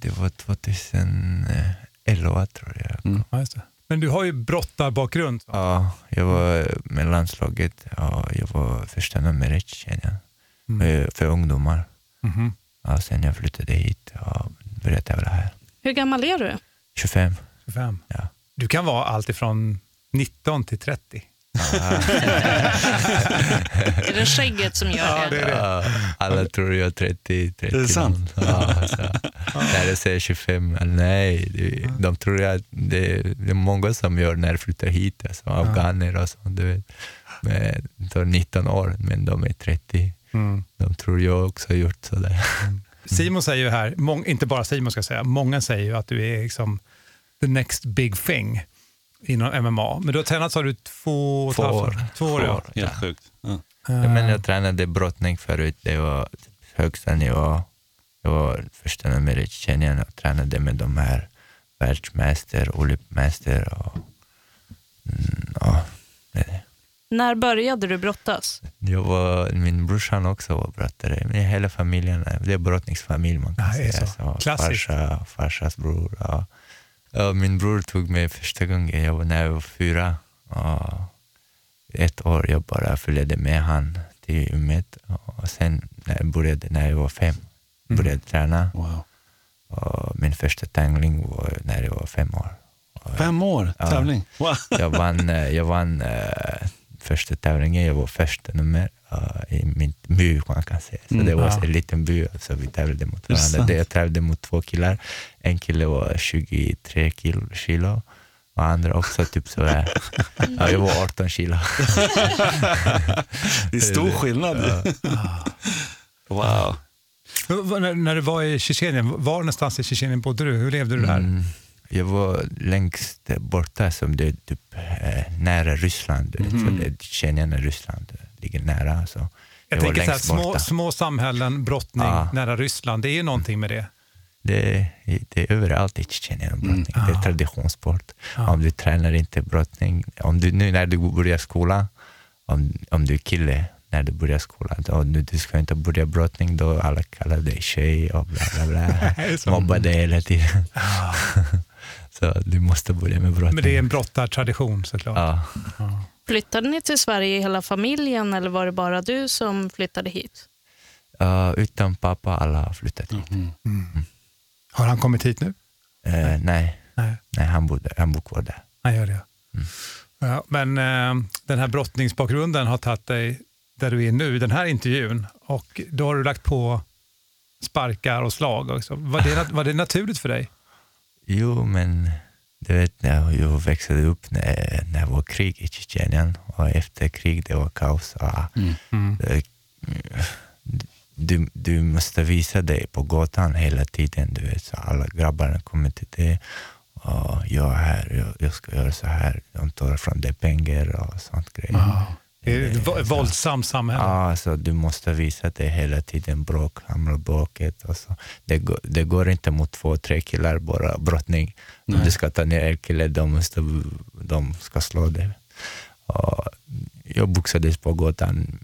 Det var 2011 tror jag. Ja, just det. Men du har ju brottarbakgrund. Ja, jag var med landslaget. Ja, jag var första numret i Tjeckien eh, för ungdomar. Mhm. Ja, sen jag flyttade hit och började tävla här. Hur gammal är du? 25. 25. Ja. Du kan vara allt ifrån 19 till 30. (laughs) Är det skägget som gör det? Ja, alla tror jag är 30, 30 Är det sant? Ja, så. När jag säger 25, nej, det, de tror att det, det är många som gör när de flyttar hit, alltså, afghaner och så. Du vet. Men, de tar 19 år, men de är 30. De tror jag också har gjort sådär. Simon säger ju här, mång, inte bara Simon ska säga, många säger ju att du är liksom the next big thing inom MMA. Men du har tränat sa du två, och ett Två halvt år. Två år, ja. Helt sjukt. Ja. Ja, men jag tränade brottning förut, det var högsta nivå. Jag var första nummer i Tjeckien och tränade med de här världsmästare, olympimästare och mm, ja, det är det. När började du brottas? Jag var, min brorsan också var brottare. Men hela familjen, är- det är brottningsfamilj man kan Ja, det är säga. så. Klassiskt. Farsa, farsas bror. Ja. Min bror tog mig första gången jag var, när jag var fyra. Ja, ett år jag bara följde med han till gymmet. Och sen när jag började, när jag var fem, började jag träna. Wow. Och min första tävling var när jag var fem år. Och Fem år Ja. tävling. Wow. jag vann, eh, jag vann eh, första tävlingen, jag var första nummer eh, i min by man kan säga. Så Mm, det var ja. en liten by, så vi tävlade mot varandra. Det jag tävlade mot två killar. En kille var 23 kilo, kilo och andra också typ så här. (laughs) Ja, jag var 18 kilo. (laughs) Det är stor skillnad. (laughs) Wow. När du var i Tjetjenien, var någonstans i Tjetjenien bodde du? Hur levde du där? Mm, jag var längst borta, som det är typ eh, nära Ryssland. Så det, Tjetjenien och Ryssland ligger nära. Så Jag, jag tänker så här, små, små samhällen, brottning, Ja. nära Ryssland. Det är ju någonting med det. Det det är överallt i Tjetjenien och brottning. Det är traditionssport. Ah. Om du tränar inte brottning, om du, nu när du börjar skolan, om, om du är kille när du börjar skolan, då, nu, du ska inte börja brottning, då alla kallar dig tjej och bla bla bla. (laughs) Dig hela tiden. (laughs) så du måste börja med brottning. Men det är en brottartradition såklart. ja. Flyttade ni till Sverige hela familjen eller var det bara du som flyttade hit? Uh, utan pappa, alla har flyttat hit. Mm. Har han kommit hit nu? Eh, nej, Nej. nej han, bor han bor kvar där. Han gör det. Ja, men eh, den här brottningsbakgrunden har tagit dig där du är nu i den här intervjun och då har du lagt på sparkar och slag. Också. Var, det, var det naturligt för dig? Jo, men du vet, när jag växte upp när, när det var krig i Tjetjenien och efter krig det var kaos. Och, det- du, du måste visa dig på gatan hela tiden. Du vet, så alla grabbarna kommer till dig. Och jag är här, jag, jag ska göra så här. De tar från dig pengar och sånt grejer. Det är ett vo- våldsamt samhälle. Ja, så du måste visa det hela tiden, bråk, hamra bråket. Och så. Det, går, det går inte mot två, tre killar bara brottning. Om du ska ta ner en kille, de, måste, de ska slå dig. Och jag boxades på gatan,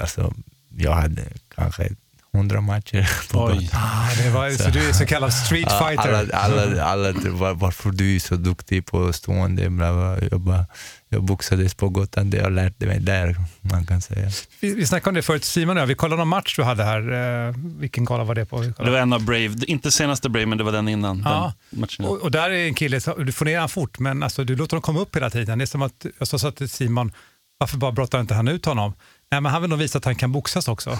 alltså, jag hade kanske hundra matcher på Oj. Ah, det var, så du är så kallad street fighter. Alla, alla, alla, var, varför du är så duktig på stående, bla, bla. Jag, bara, jag boxades på gatan, det jag lärde mig där, man kan säga. Vi, vi snackade om det förut, Simon och jag. Vi kollade någon match du hade här. Eh, vilken gala var det på? Det var en av Brave, inte senaste Brave, men det var den innan. Ja. Den matchen. Och, och där är en kille, så- du får ner han fort, men alltså, du låter honom komma upp hela tiden. Det är som att jag sa till Simon, varför bara brottar inte han ut honom? Nej, men han vill nog visa att han kan boxas också. (laughs)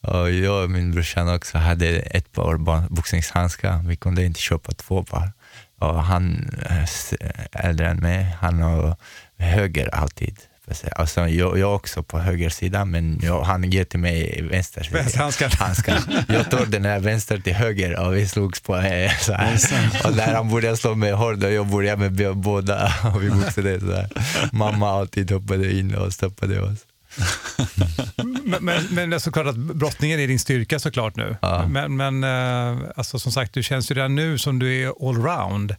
Och jag och min brorsan också hade ett par boxningshandskar. Vi kunde inte köpa två par. Och han eh, är äldre än mig, han har höger alltid. Alltså, jag, jag också på höger sida, men jag, han ger till mig vänster. Vänsterhandskar. handskar. Jag tog den här vänster till höger och vi slogs på eh, så här. Och när han började slå mig hårt och jag började med båda och vi boxade så här. Mamma alltid hoppade in och stoppade oss. men, men, men det är såklart att brottningen är din styrka såklart nu. Ja. Men, men eh, alltså, som sagt, du känns ju redan nu som du är allround.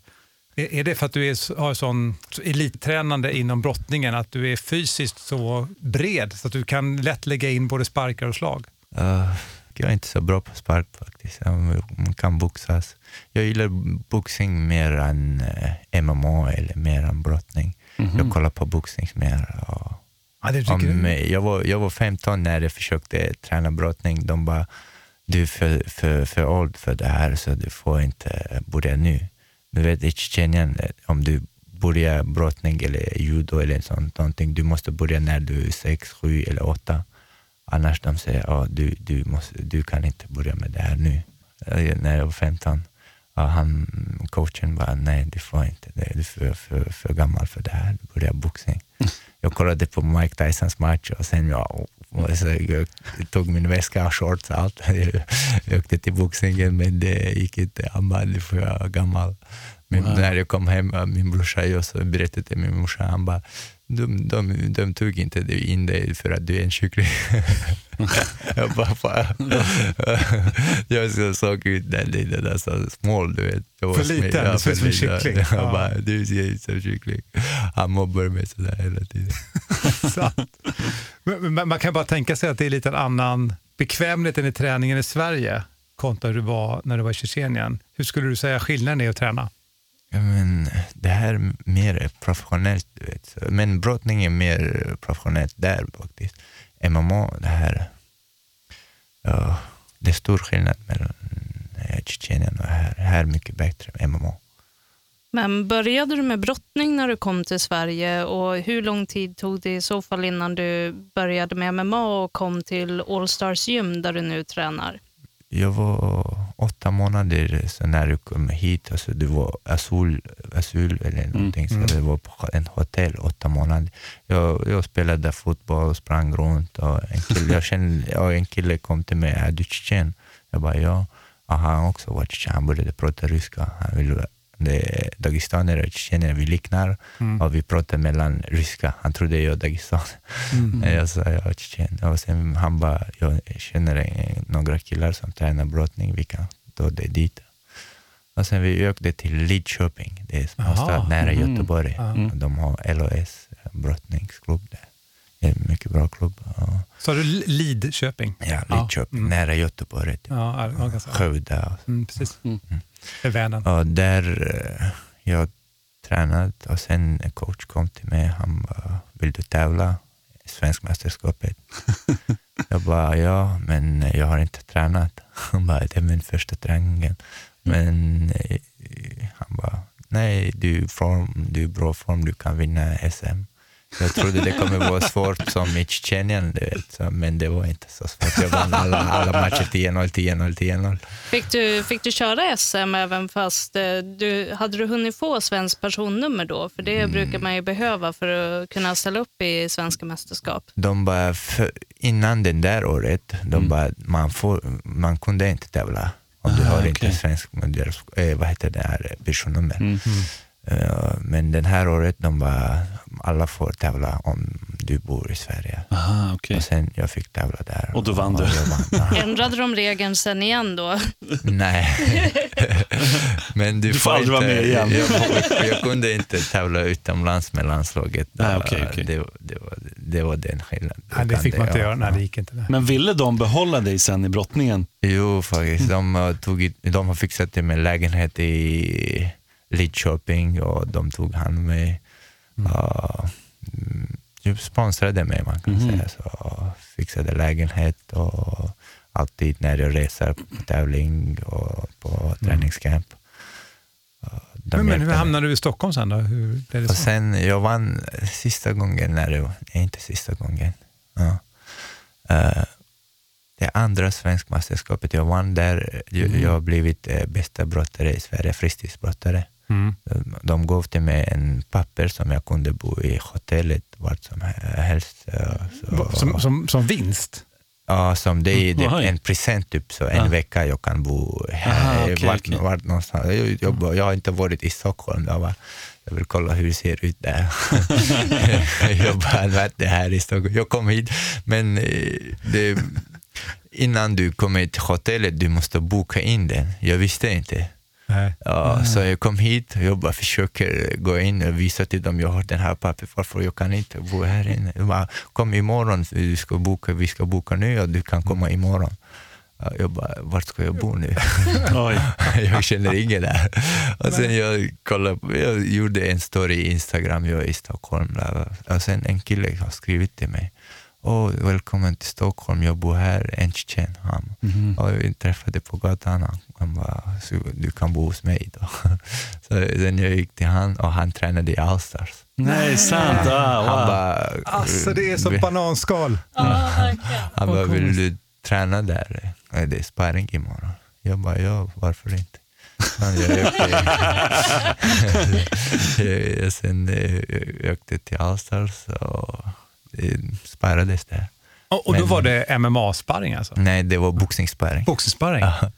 Är, det för att du är, har sån så elittränande inom brottningen, att du är fysiskt så bred så att du kan lätt lägga in både sparkar och slag? Uh, jag är inte så bra på spark faktiskt. Jag man kan boxas. Jag gillar boxning mer än eh, MMA eller mer än brottning. Jag kollar på boxning mer. Och, Ja, det tycker om, jag, var, jag var 15 när jag försökte träna brottning. De bara, du är för, för, för old för det här så du får inte börja nu. Du vet i Tjetjenien, eh, om du börjar brottning eller judo eller sånt, någonting, du måste börja när du är sex, sju eller åtta. Annars de säger ja, du, du, måste, du kan inte börja med det här nu. Eh, när jag var 15, han, coachen bara, nej du får inte, det. är för, för, för gammal för det här, du börjar boxning. (laughs) Jag kollade på Mike Tysons match och sen jag, jag tog min väska och shorts och allt. Jag åkte till boxningen men det gick inte, han bara, du för gammal. Men när jag kom hem, min brorsa så berättade till min morsa, han bara, de, de, de tog inte in dig för att du är en kyckling. (laughs) jag bara, fan. (laughs) jag så- såg ut den liten, alltså smål du vet. Jag För liten, ja, du ser ut som en kyckling. Jag Ja. bara, du ser ut som en kyckling. Han mobbar mig sådär hela tiden. (laughs) Men, men man kan bara tänka sig att det är lite en annan bekvämligheten i träningen i Sverige kontra hur du var när du var i Tjetjenien. Hur skulle du säga skillnaden är att träna? Ja, men det här är mer professionellt, du vet. Men brottning är mer professionellt där faktiskt. MMA, det här, ja, det är stor skillnad mellan eh, Tjetjenien och här. Här är mycket bättre MMA. Men började du med brottning när du kom till Sverige och hur lång tid tog det i så fall innan du började med MMA och kom till Allstars gym där du nu tränar? Jag var åtta månader så när jag kom hit, alltså det var asyl, asyl eller någonting, så det var på en hotell åtta månader. Jag, jag spelade fotboll, sprang runt och en kille, jag kände, (laughs) och en kille kom till mig, är du tjetjen? Jag bara ja. Och han också var tjetjen, han började prata ryska. Han ville, det är dagestanier och tjetjener, vi liknar och vi pratar mellan ryska. Han trodde jag är dagestan. Men Jag sa jag är tjetjen. Och sen han bara, jag känner eh, några killar som tränar brottning, vi kan ta det dit. Och sen vi åkte till Lidköping, det är en småstad Aha. nära Mm. Göteborg. Ja. De har LOS, brottningsklubb där. Det är en mycket bra klubb. Sa du Lidköping? ja, Ja. Lidköping, Mm. nära Göteborg. Typ. Ja, ja. Skövde. Mm, precis. Mm. Vid Vänern. Och där eh, jag tränat och sen en coach kom till mig. Han bara, vill du tävla i svensk mästerskapet? (laughs) jag bara, ja, men jag har inte tränat. Han bara, det är min första träningen. Men eh, han bara, nej, du är, form, du är i bra form, du kan vinna SM. Jag trodde det kommer vara svårt som i Tjetjenien, du vet. Men det var inte så svårt. Jag vann alla, alla matcher 10-0, 10-0, 10-0. Fick du, fick du köra SM även fast eh, du, hade du hunnit få svenskt personnummer då? För det brukar man ju behöva för att kunna ställa upp i svenska mästerskap. De bara, för, innan det där året, de Mm. bara, man, får, man kunde inte tävla om du Ah, har okej. inte svensk eh, vad heter det här, personnummer. Mm. Eh, men den här året, de bara, alla får tävla om du bor i Sverige. Aha, okej. Och sen jag fick tävla där. Och då vann du. jag vann. (laughs) Ändrade de regeln sen igen då? Nej. (laughs) Men du, Du får aldrig vara med igen. Jag, jag kunde inte tävla utomlands med landslaget. Nej, okej, okej. Det, det, var, det var den skillnaden. Nej, det fick man inte göra. Nej, det gick inte. Nej. Men ville de behålla dig sen i brottningen? Jo, faktiskt. De, har tog, de har fixat till mig lägenhet i Lidköping och de tog hand om mig. Uh, mm, de sponsrade mig, man kan Mhm. säga så. Fixade lägenhet och alltid när jag reser på tävling och på träningscamp. Uh, de Men, men hur hamnade du i Stockholm sen då? Hur blev det Och så? sen, jag vann sista gången, när nej, inte sista gången. Ja. Eh, det andra svenskmästerskapet jag vann där, jag, jag har blivit eh, bästa brottare i Sverige, fritidsbrottare. Mm. De, gav till mig en papper som jag kunde bo i hotellet vart som he- helst. eh, Så, Som, som, som vinst? Ja, som det är Oj. en present typ, så en Ja. vecka jag kan bo här, Aha, okej, vart, okej. vart någonstans. Jag, jag, jag har inte varit i Stockholm, jag, bara, jag vill kolla hur det ser ut där. (laughs) jag bara, varit det här i Stockholm. Jag kom hit, men eh, det, innan du kommer till hotellet, du måste boka in den. Jag visste inte. Nej. Ja, Så jag kom hit och jag bara försöker gå in och visa till dem, jag har den här pappret, varför jag kan inte bo här inne. Jag bara, kom imorgon, vi ska boka, vi ska boka nu och du kan komma imorgon. Ja, Jag bara, vart ska jag bo nu? (laughs) (laughs) Jag känner ingen där. Och sen jag, kollade, jag gjorde en story i Instagram, jag är i Stockholm. Och sen en kille har skrivit till mig. Åh, välkommen till Stockholm, jag bor här, en tjetjen. Han. Mhm. Och vi träffade på gatan, han, han bara, så du kan bo hos mig då. (laughs) Så sen jag gick till han och han tränade i Allstars. Nej, sant. Ah, Han wow. bara, Alltså det är som "Vill- bananskal. han Vad bara, vill du träna där? Ja, Det är sparring imorgon. Jag bara, ja, varför inte? Han, jag åkte, (laughs) jag, sen eh, jag åkte till Allstars och sparrades där. Och, och då Men- var det MMA-sparring alltså? Nej, det var boxningssparring. Boxningssparring? Ja,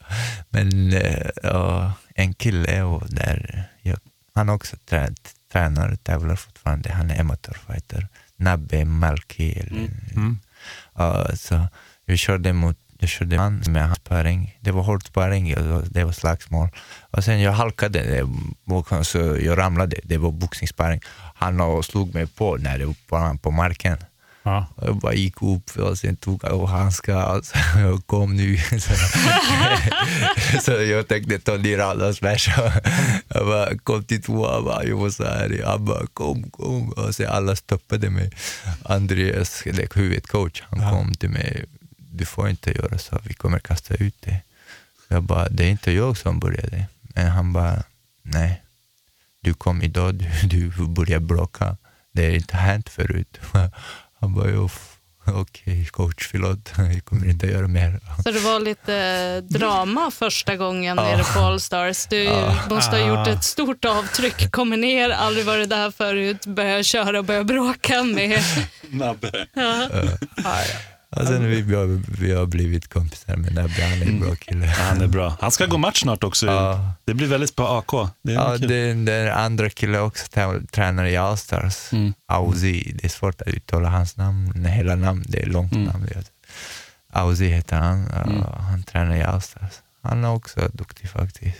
men eh, ja, en kille och där, jag, han också trä, tränar och tävlar fortfarande. Han är amatörfighter. Nabbe Malki. Eller, Mm. Ja, så jag körde mot jag körde han med hans sparring. Det var hård sparring, det var- slagsmål. Och sen jag halkade, eh, och så jag ramlade. Det var boxningssparring. Han och slog mig på när det var på marken. Ja. Och Jag bara gick upp och sen tog av handskar. Alltså, (laughs) jag kom nu. Så, (laughs) så jag tänkte ta ner alla smasha. (laughs) Jag bara kom till jag bara, jag var så här. Han bara kom, kom. Och sen alla stoppade mig. Andreas, huvudcoach, han kom till mig. Du får inte göra så, vi kommer kasta ut dig. Jag bara, det är inte jag som började. Men han bara, nej. Du kom idag, du, du började bråka. Det har inte hänt förut. (laughs) Han bara, "Jo, f- okej coach, förlåt. (laughs) Jag kommer inte göra mer. Så det var lite eh, drama första gången Ja. nere på Allstars. Du Ja. måste ha gjort Ah. ett stort avtryck, kommer ner, aldrig varit där förut, börjar köra och börjar bråka med... (laughs) Nabbe. Ja. Och sen vi, vi, har, vi har blivit kompisar med Nabbe, han är en bra kille. Ja, han är bra. Han ska gå match snart också. Ja. Det blir väldigt på AK. Det är Ja, den, den andra killen också tränar i Allstars. Mm. Auzi, det är svårt att uttala hans namn, hela namn, det är långt Mm. namn. Auzi heter han, Mm. han tränar i Allstars. Han är också duktig faktiskt.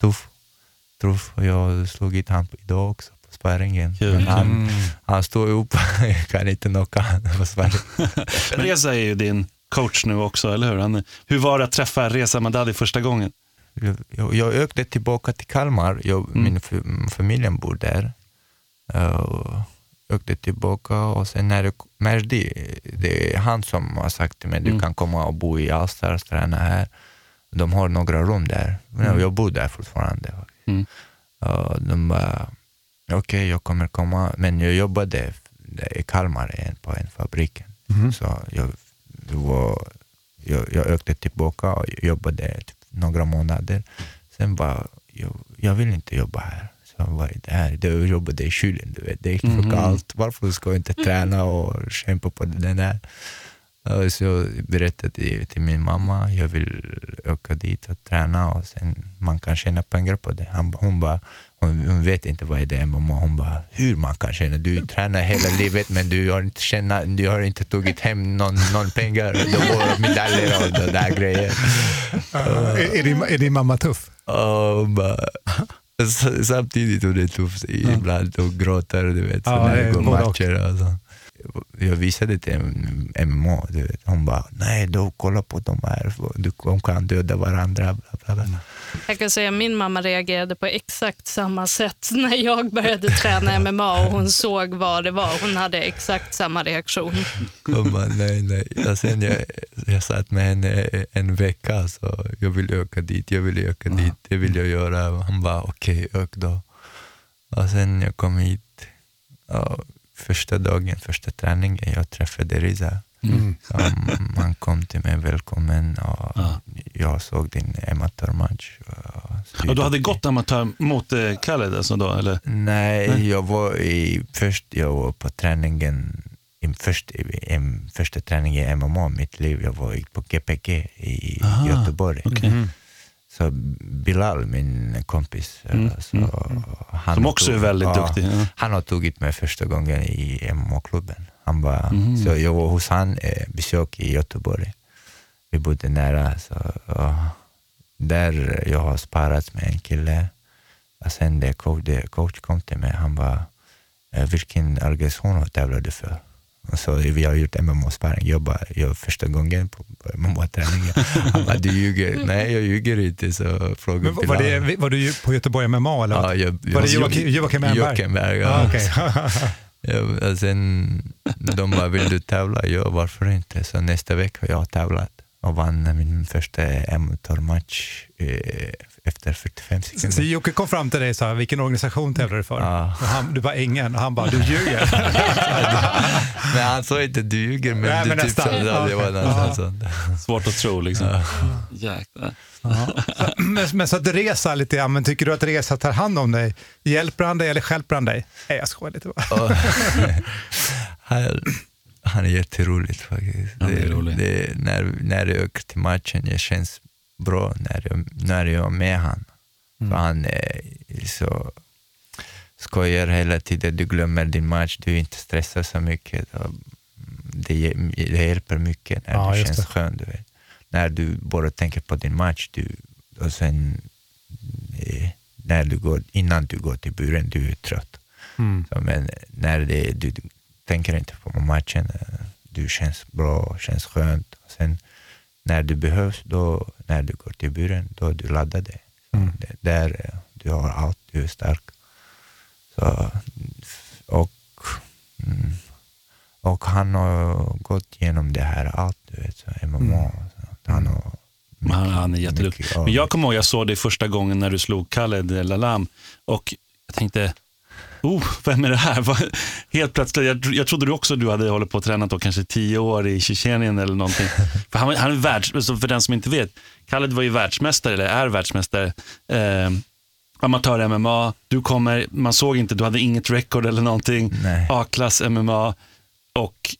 Tuff. tuff. Jag har slagit han på idag också på. Men han, Mm. han står upp, (laughs) jag kan inte knocka honom. (laughs) Reza är ju din coach nu också, eller hur? Han, hur var det att träffa Reza Madadi första gången? Jag, jag, åkte tillbaka till Kalmar, jag, min f- familjen bor där. Uh, åkte tillbaka och sen när jag Merdi, det är han som har sagt till mig, du kan komma och bo i Allstars, träna här. De har några rum där, men jag bor där fortfarande. Mm. Uh, de bara, okej jag kommer komma, men jag jobbade i Kalmar på en fabrik. Så jag, det var, jag, jag åkte tillbaka och jobbade typ några månader. Sen bara, jag, jag vill inte jobba här. Så jag var det här, det jag jobbade i kylen, du vet. det är för kallt. Varför ska jag inte träna och kämpa på den där? Så jag berättade till, till min mamma, jag vill åka dit och träna och sen man kan tjäna pengar på det. Han, hon, bara, hon, hon vet inte vad det är mamma. Hon bara, hur man kan tjäna? Du tränar hela livet men du har inte, tjäna, du har inte tagit hem någon, någon pengar. Du får medaljer och det där grejer. är, är, din, är din mamma tuff? Hon bara, samtidigt hon är tuff ibland och gråter du vet, så när det går matcher. Och så. Jag visade till du vet. hon bara, nej då kolla på de här, du, de kan döda varandra. Bla, bla, bla. Jag kan säga att min mamma reagerade på exakt samma sätt (laughs) när jag började träna (laughs) MMA och hon såg vad det var. Hon hade exakt samma reaktion. Hon bara, nej, nej. Och sen jag, jag satt med henne en vecka, så jag vill öka dit, jag vill öka dit, det vill jag göra. Han bara, okej, ök då. Och sen jag kom hit, och första dagen, första träningen, jag träffade Riza. Mm. Så han, han kom till mig, välkommen, och jag såg din amatörmatch. och Ja, du hade gått amatör mot eh, Khaled alltså då, eller? Nej, Nej. jag var i, först jag var på träningen, i, först, i, i, första träningen i MMA i mitt liv, jag var på GPG i Aha, Göteborg. okej. Så Bilal, min kompis, eh, Mm, så mm, han Som också är väldigt duktig, ja. Han har tagit mig första gången i MMA-klubben. Han bara, Mm. Så jag var hos han, eh, besök i Göteborg. Vi bodde nära. Så, där jag har sparat med en kille. Och sen det coach, det coach kom till mig, han bara, eh, vilken organisation tävlar du för? Så vi har gjort MMA-sparring, jag bara, jag första gången på MMA-träningen. Han (laughs) bara, du ljuger. Nej, jag ljuger inte. Så frågade Men, var, det, var du på Göteborg MMA? Eller? Ja, jag, var det Joakim, Wernberg? Joakim Berg, ja. Ah, okej. (laughs) Ja, sen de bara, vill du tävla? Ja, varför inte? Så nästa vecka har jag tävlat och vann min första amatormatch eh, efter 45 Så sekunder. Jocke kom fram till dig och sa, vilken organisation tävlar du för? Ja. Och han, du bara, ingen. Och han bara, du ljuger. (laughs) Men han sa inte du ljuger, men, Nej, du men typ nästan. sa, ja, det var Ja. nästan sånt. Svårt att tro liksom. Ja. Men, men så att Reza lite grann, men tycker du att Reza tar hand om dig? Hjälper han dig eller stjälper han dig? Nej, jag skojar lite bara. (laughs) Han, är jätteroligt faktiskt. Han är det, rolig. det, när, när jag åker till matchen, det känns bra när jag, när jag är med han. För han är så skojar hela tiden, du glömmer din match, du inte stressar så mycket. Det, det hjälper mycket när Ja, du just känns det. skön. Du vet. När du bara tänker på din match du, och sen eh, när du går, innan du går till buren, du är trött. Mm. Så, men när det, du tänker inte på matchen, eh, du känns bra, känns skönt. Och sen när du behövs, då, när du går till buren, då är du laddad. Mm. Det, där du har allt, du är stark. Så, och, mm, och han har gått igenom det här allt, du vet, så MMA. Mm. Så, han har Men Han, han är jätteduktig. Men jag kommer ihåg, jag såg dig första gången när du slog Khaled Lalam och jag tänkte, oh, vem är det här? Helt plötsligt, jag, jag trodde du också du hade hållit på och tränat då, kanske tio år i Tjetjenien eller någonting. (laughs) för han, han är världs, så för den som inte vet, Khaled var ju världsmästare, eller är världsmästare. Eh, Amatör-MMA, du kommer, man såg inte, du hade inget record eller någonting. A-klass MMA och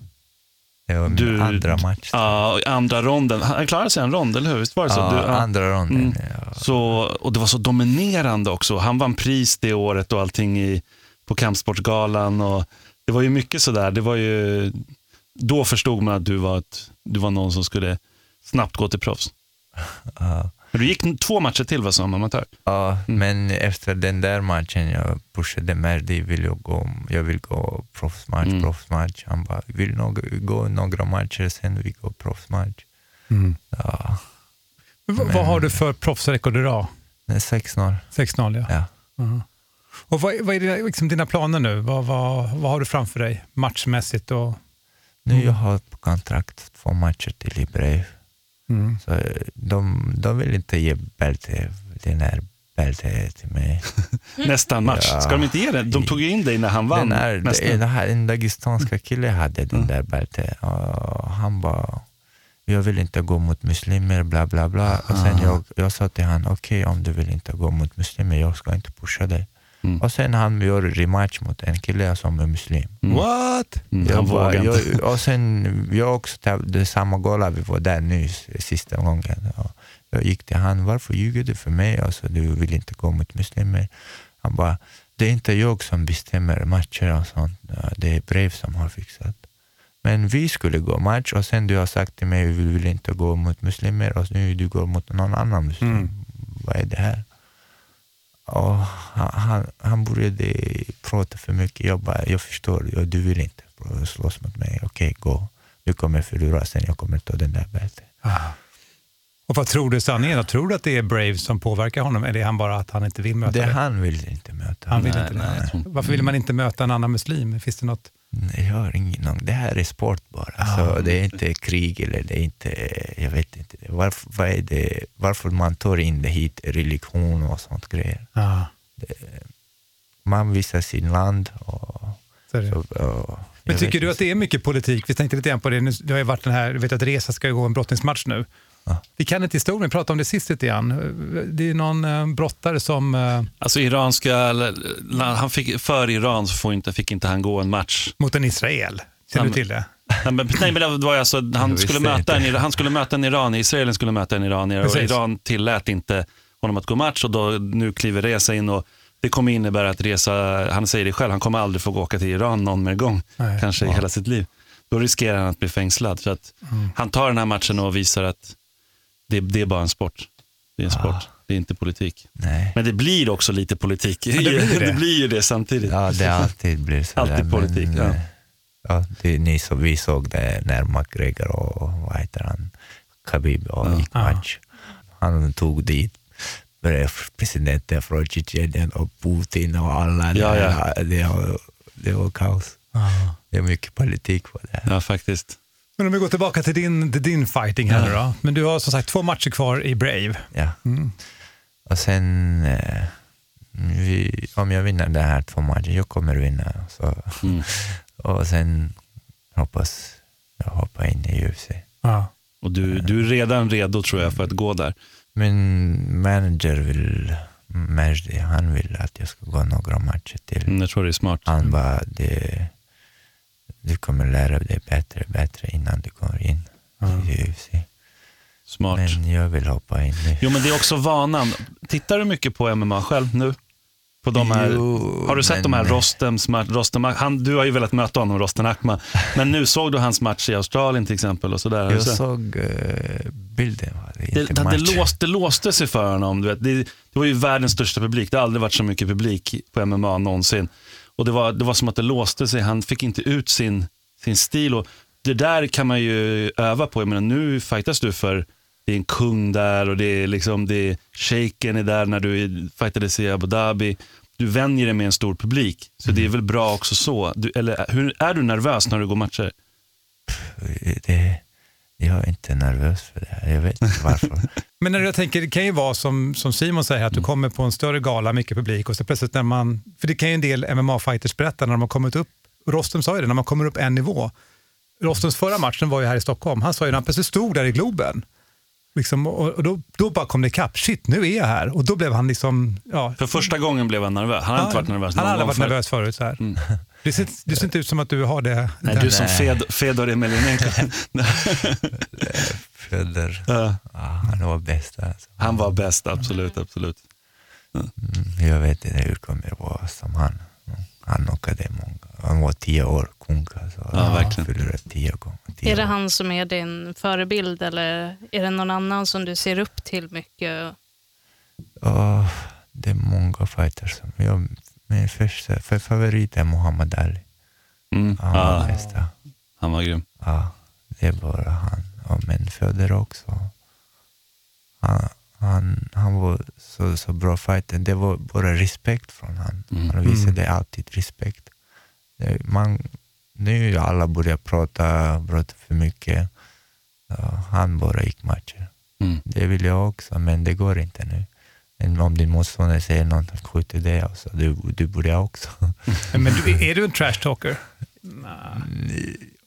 du, andra match. Ja, andra ronden. Han klarade sig en rond, eller hur? Visst var det så? Ja, Du, ja. andra ronden. Mm. Ja. Så, och det var så dominerande också. Han vann pris det året och allting i, på Kampsportsgalan. Och det var ju mycket sådär. Det var ju, då förstod man att du var, ett, du var någon som skulle snabbt gå till proffs. (laughs) Men du gick två matcher till va, som amatör? Ja, men efter den där matchen jag pushade Merdi, vill jag, gå, jag vill gå proffsmatch, Mm. proffsmatch. Han bara, vill nog gå några matcher sen vi går proffsmatch. Mm. Ja. V- Vad har du för proffsrekord idag? Det är 6-0. 6-0 ja. Ja. Mhm. Och vad, vad är det, liksom dina planer nu? Vad, vad, vad har du framför dig matchmässigt? Och, Nu jag har på kontrakt två matcher till i brev. mm. Så eh, de, de vill inte ge bälte, den här bälte till mig. (laughs) Nästa match. Ja. Ska de inte ge det? De tog ju in dig när han vann. Den, är, nästa. den här, en dagestanska kille hade den där bältet och han bara, jag vill inte gå mot muslimer, bla bla bla. Och sen jag, jag sa till honom, okej om du vill inte gå mot muslimer, jag ska inte pusha dig. Mm. Och sen han gör rematch mot en kille som är muslim. What? Mm, Jag han bara, jag, och sen jag också, tävlade samma gala, vi var där nyss, sista gången. Och jag gick till han, varför ljuger du för mig? Alltså, du vill inte gå mot muslimer. Han bara, det är inte jag som bestämmer matcher och sånt. Det är brev som har fixat. Men vi skulle gå match och sen du har sagt till mig, vi vill inte gå mot muslimer och nu du går mot någon annan muslim. Mm. Vad är det här? Och han, han, började prata för mycket. Jag bara, jag förstår, ja, du vill inte slåss mot mig. Okej, gå. Du kommer förlora, sen jag kommer ta den där bältet. Och vad tror du är sanningen? då? Tror du att det är Brave som påverkar honom eller är han bara att han inte vill möta Det dig? han vill inte möta. Han vill Nej, inte nej, det. jag Varför vill man inte möta en annan muslim? Finns det något? Jag har ingen aning. Det här är sport bara. Så det är inte krig eller det är inte, jag vet inte. Varför, vad är det, varför man tar in det hit, religion och sånt grejer. Ja. Man visar sin land och... Så det. Men tycker du att det är mycket politik? Vi tänkte lite grann på det. Nu, det har ju varit den här, du vet att Resa ska ju gå en brottningsmatch nu. Ja. Vi kan inte historien, vi pratade om det sist lite grann. Det är någon eh, brottare som... Eh, Alltså iranska, han fick, för Iran så får inte, fick inte han gå en match. mot en Israel. Känner Ja, du till det? Nej, men, nej, men det var alltså, han, skulle möta en, han skulle möta en iranier, Israelen skulle möta en iranier och. Iran tillät inte honom att gå match och då, nu kliver Reza in och det kommer innebära att Reza, han säger det själv, han kommer aldrig få åka till Iran någon mer gång, Nej. kanske i hela sitt liv. Då riskerar han att bli fängslad. Så att Mm. Han tar den här matchen och visar att det, det är bara en sport. Det är en sport, det är inte politik. Nej. Men det blir också lite politik. det blir (laughs) det. det blir ju det samtidigt. Ja, det alltid blir så. Alltid där, politik, men, ja. eh, ja det, ni så, vi såg det när McGregor och vad heter han, Khabib och gick Ja. match. Han tog dit presidenten från Tjetjenien och Putin och alla. Ja, ja. Det, var, det var kaos. Det är mycket politik på det. Ja, faktiskt. Men om vi går tillbaka till din, till din fighting här nu då. Men du har som sagt två matcher kvar i Brave. Ja. Mm. Och sen, eh, vi, om jag vinner den här två matcher, jag kommer vinna. Så. Mm. (laughs) Och sen hoppas jag hoppa in i UFC. Ja. Och du, du är redan redo tror jag för att gå där. Min manager vill, Majdi, han vill att jag ska gå några matcher till. Mm, jag tror det är smart. Han bara, det, du kommer lära dig bättre bättre innan du går in i UFC. Smart. Men jag vill hoppa in nu. Jo, men det är också vanan. Tittar du mycket på MMA själv nu? På de här, Jo, har du sett men- de här Rostems match? Rostem, han, du har ju velat möta honom, Rosten Akma. Men nu såg du hans match i Australien till exempel? Och så där. Jag sett? såg uh, bilden, var det det, inte det, låste, det låste sig för honom. Du vet. Det, det var ju världens största publik. Det har aldrig varit så mycket publik på MMA någonsin. Och det var, det var som att det låste sig. Han fick inte ut sin, sin stil. Och det där kan man ju öva på. Jag menar, nu fightas du för det är en kung där och det är liksom, det är shaken är där när du fightades i Abu Dhabi. Du vänjer dig med en stor publik. Så det är väl bra också så. Du, eller hur, är du nervös när du går matcher? det, jag är inte nervös för det här. Jag vet inte varför. (laughs) Men när jag tänker, det kan ju vara som, som Simon säger, att du kommer på en större gala, mycket publik och så plötsligt när man, för det kan ju en del MMA-fighters berätta när de har kommit upp, Rostem sa ju det, när man kommer upp en nivå. Rostems förra matchen var ju här i Stockholm, han sa ju när han plötsligt stod där i Globen, liksom, och, och då, då bara kom det ikapp, shit nu är jag här. Och då blev han liksom, ja, För första gången blev han nervös. Han har inte varit nervös Han någon har aldrig gång varit förut. nervös förut. Så här. (laughs) Det, ser, det ser inte ut som att du har det. Nej, där. du som Fed, Fedor Emelianenko. (laughs) Föder. Ja. Ja, han var bäst. Alltså. Han var bäst, absolut. absolut. Mm, jag vet inte hur det kommer vara som han. Han knockade många. Han var tio år kung. Alltså. Ja, Han verkligen. förlorade tio gånger. Tio Är det år. han som är din förebild eller är det någon annan som du ser upp till mycket? Åh, det är många fighters. som Jag, min första för favorit är Muhammad Ali. Mm. Han var bästa. han var grym. Ja, det är bara han. Ja, men Föder också. Han, han, han var så, så bra fighter. Det var bara respekt från han. Mm. Han visade alltid respekt. Man, nu alla börjar prata, prata för mycket. Han bara gick matcher. Mm. Det vill jag också, men det går inte nu. Om din motståndare säger något, skjut i det också. Du, du börjar också. (laughs) Men du, är du en trash talker?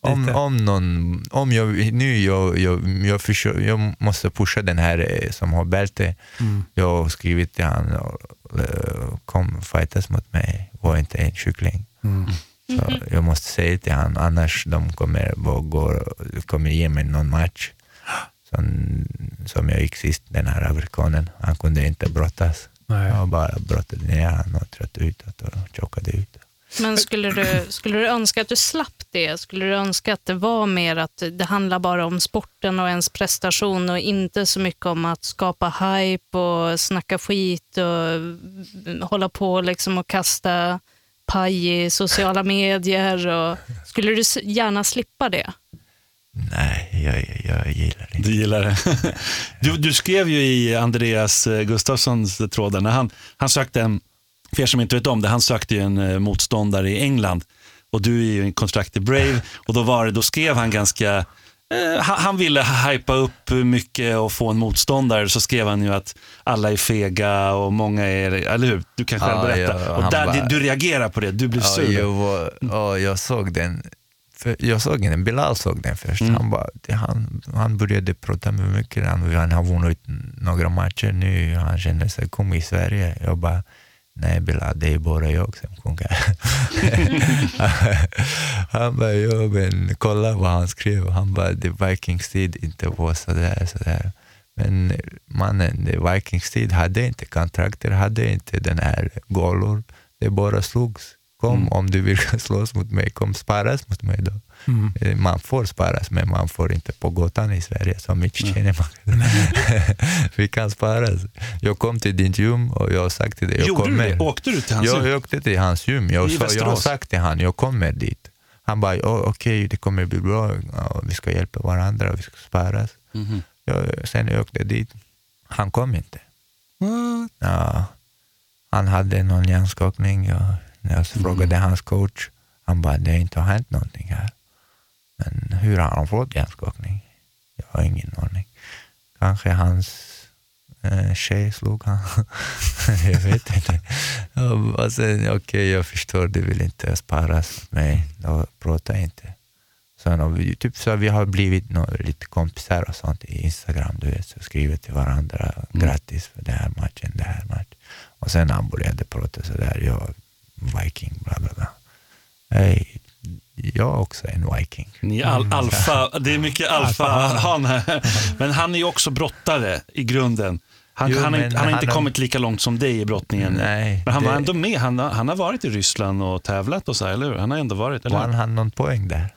Om, Lite. om, någon, om jag nu jag, jag, jag, försöker, jag måste pusha den här eh, som har bälte. Mm. Jag har skrivit till han och, eh, kom fightas mot mig, var inte en kyckling. Mm. Så jag måste säga till han, annars de kommer, bara gå, kommer ge mig någon match. Som, som jag gick sist, den här amerikanen. Han kunde inte brottas. Nej. Jag bara brottade ner honom och tröttade ut och chokade ut. Men skulle du, skulle du önska att du slapp det? Skulle du önska att det var mer att det handlar bara om sporten och ens prestation och inte så mycket om att skapa hype och snacka skit och hålla på liksom och kasta paj i sociala medier? Och, skulle du gärna slippa det? Nej, jag, jag gillar det. Du gillar det. (laughs) Du, du skrev ju i Andreas eh, Gustafssons trådar, när han, han sökte en, för er som inte vet om det, han sökte ju en eh, motståndare i England och du är ju en kontrakt i Brave och då, var det, då skrev han ganska, eh, han, ville hypa upp mycket och få en motståndare, så skrev han ju att alla är fega och många är, eller hur? Du kan själv Ja, berätta. ja, och där, bara- du reagerar på det, du blir Ja, sur. jag, var, ja, jag såg den. För jag såg den, Bilal såg den först. Mm. Han, bara, han, han började prata med mycket. Han, han har vunnit några matcher nu. Han känner sig kung i Sverige. Jag bara, nej Bilal, det är bara jag som här. (laughs) han bara, ja men kolla vad han skrev. Han bara, the Vikings tid inte var sådär, sådär. Men mannen, the Vikings tid hade inte kontrakter, hade inte den här gålor. Det bara slogs. Kom om du vill (laughs) slåss mot mig, kom sparas mot mig då. Mm. Eh, Man får sparas, men man får inte på gatan i Sverige som Mitch Cheneyman. (laughs) Vi kan sparas. Jag kom till din gym och jag sagt till dig, jag Gjorde du kommer. det? Åkte du till hans jag, gym? jag åkte till hans gym. Jag, I sa, jag har sagt till honom, jag kommer dit. Han bara, "Ja, okej, det kommer bli bra. Vi ska hjälpa varandra, vi ska sparas. Mhm. Jag, sen jag åkte dit. Han kom inte. Ja, han hade någon hjärnskakning. Jag, när jag frågade hans coach, han bara, det har inte hänt någonting här. Men hur har han fått hjärnskakning? Jag har ingen aning. Kanske hans eh, tjej slog han. (laughs) jag vet inte. Och sen, Okej, jag förstår, du vill inte sparas med mig. Då prata inte. Sen har vi, typ så vi har blivit nå, lite kompisar och sånt i Instagram, du vet, så skriver till varandra, grattis för den här matchen, den här matchen. Och sen han började prata sådär, jag viking, bla bla bla. Hey, jag är också en viking. Ni är al alfa, det är mycket alfa han här. Men han är ju också brottare i grunden. Han, Jo, han, har, han har inte han kommit lika långt som dig i brottningen. Nej, men han var det- ändå med. Han, har- han har varit i Ryssland och tävlat och så, här, eller hur? Han har ändå varit, eller Vann han någon poäng där?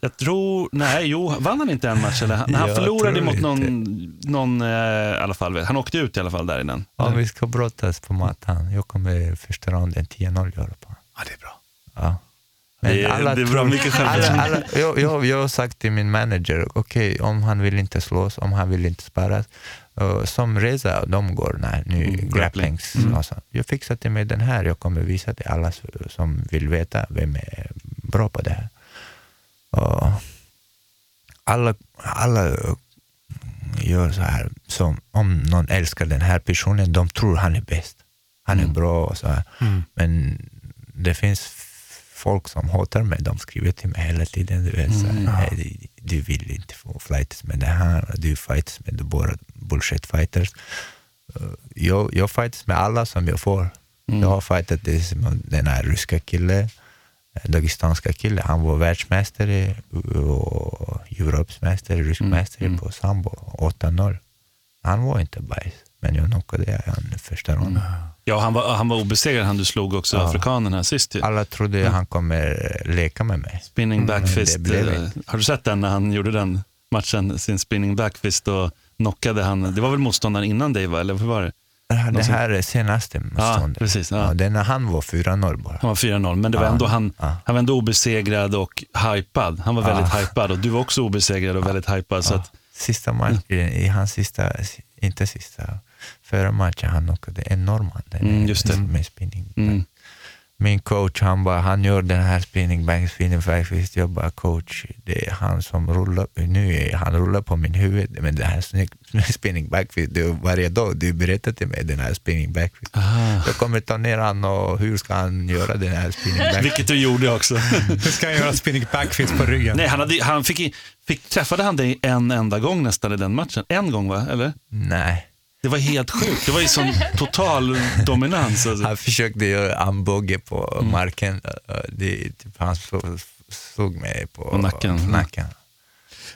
Jag tror, nej, jo, vann han inte en match? Eller? Han, (laughs) han Jag förlorade mot någon, inte. någon eh, i alla fall. Han åkte ut i alla fall där innan. Om vi ska brottas på mattan, jag kommer första ronden 10-0 göra på honom. Ja, det är bra. Ja. Det är- det är bra mycket alla, självförtroende. alla, jag, jag, jag har sagt till min manager, okej om han vill inte slås, om han vill inte sparas, uh, som Reza, de går när, nu Mm, grappling. grapplings. och så. Jag fixar till mig den här, jag kommer visa till alla som vill veta vem är bra på det här. Och alla, alla gör så här, som om någon älskar den här personen, de tror han är bäst. Han är bra och så här. Men det finns folk som hatar mig, de skriver till mig hela tiden. Du, vet, så här, "Nej, du, du vill inte få fights med det här, du fights med bara bullshit fighters. Uh, Jag, jag fights med alla som jag får. Jag har fightat som den här ryska killen, dagestanska killen. Han var världsmästare och Europsmästare, rysk mästare på sambo, 8-0. Han var inte bajs, men jag knockade i första ronden. Ja, han var, han var obesegrad, han du slog också Ja. afrikanen här sist. ju. Alla trodde han kommer leka med mig. Spinning Mm, backfist. eh, Har du sett den när han gjorde den matchen, sin spinning backfist och knockade han, det var väl motståndaren innan dig va? Eller hur var det? Det här är senaste motståndet. precis, ja. Ja, det är när han var 4-0 bara. Han var 4-0, men det var Ja, ändå, han, ja. han var ändå obesegrad och hypad. Han var väldigt Ja. hypad och du var också obesegrad och väldigt hypad. Så att, Sista matchen, i hans sista, inte sista. Förra matchen han knockade en norrman där Mm, just det. med spinning. Mm. Min coach han bara, han gör den här spinning back, spinning back, visst jag bara coach, det är han som rullar, nu är han rullar på min huvud, men det här (laughs) spinning backfist, det är varje dag du berättar till mig den här spinning backfist. Ah. Jag kommer ta ner han och hur ska han göra den här spinning backfist? Vilket du gjorde också. Hur ska han göra spinning backfist på ryggen? Nej, han, hade, han fick, fick, träffade han dig en enda gång nästan i den matchen? En gång va? Eller? Nej. Det var helt sjukt. Det var ju sån total dominans. Alltså. Han försökte göra armbåge på Mm. marken, det, typ, han slog, mig på, På nacken. nacken.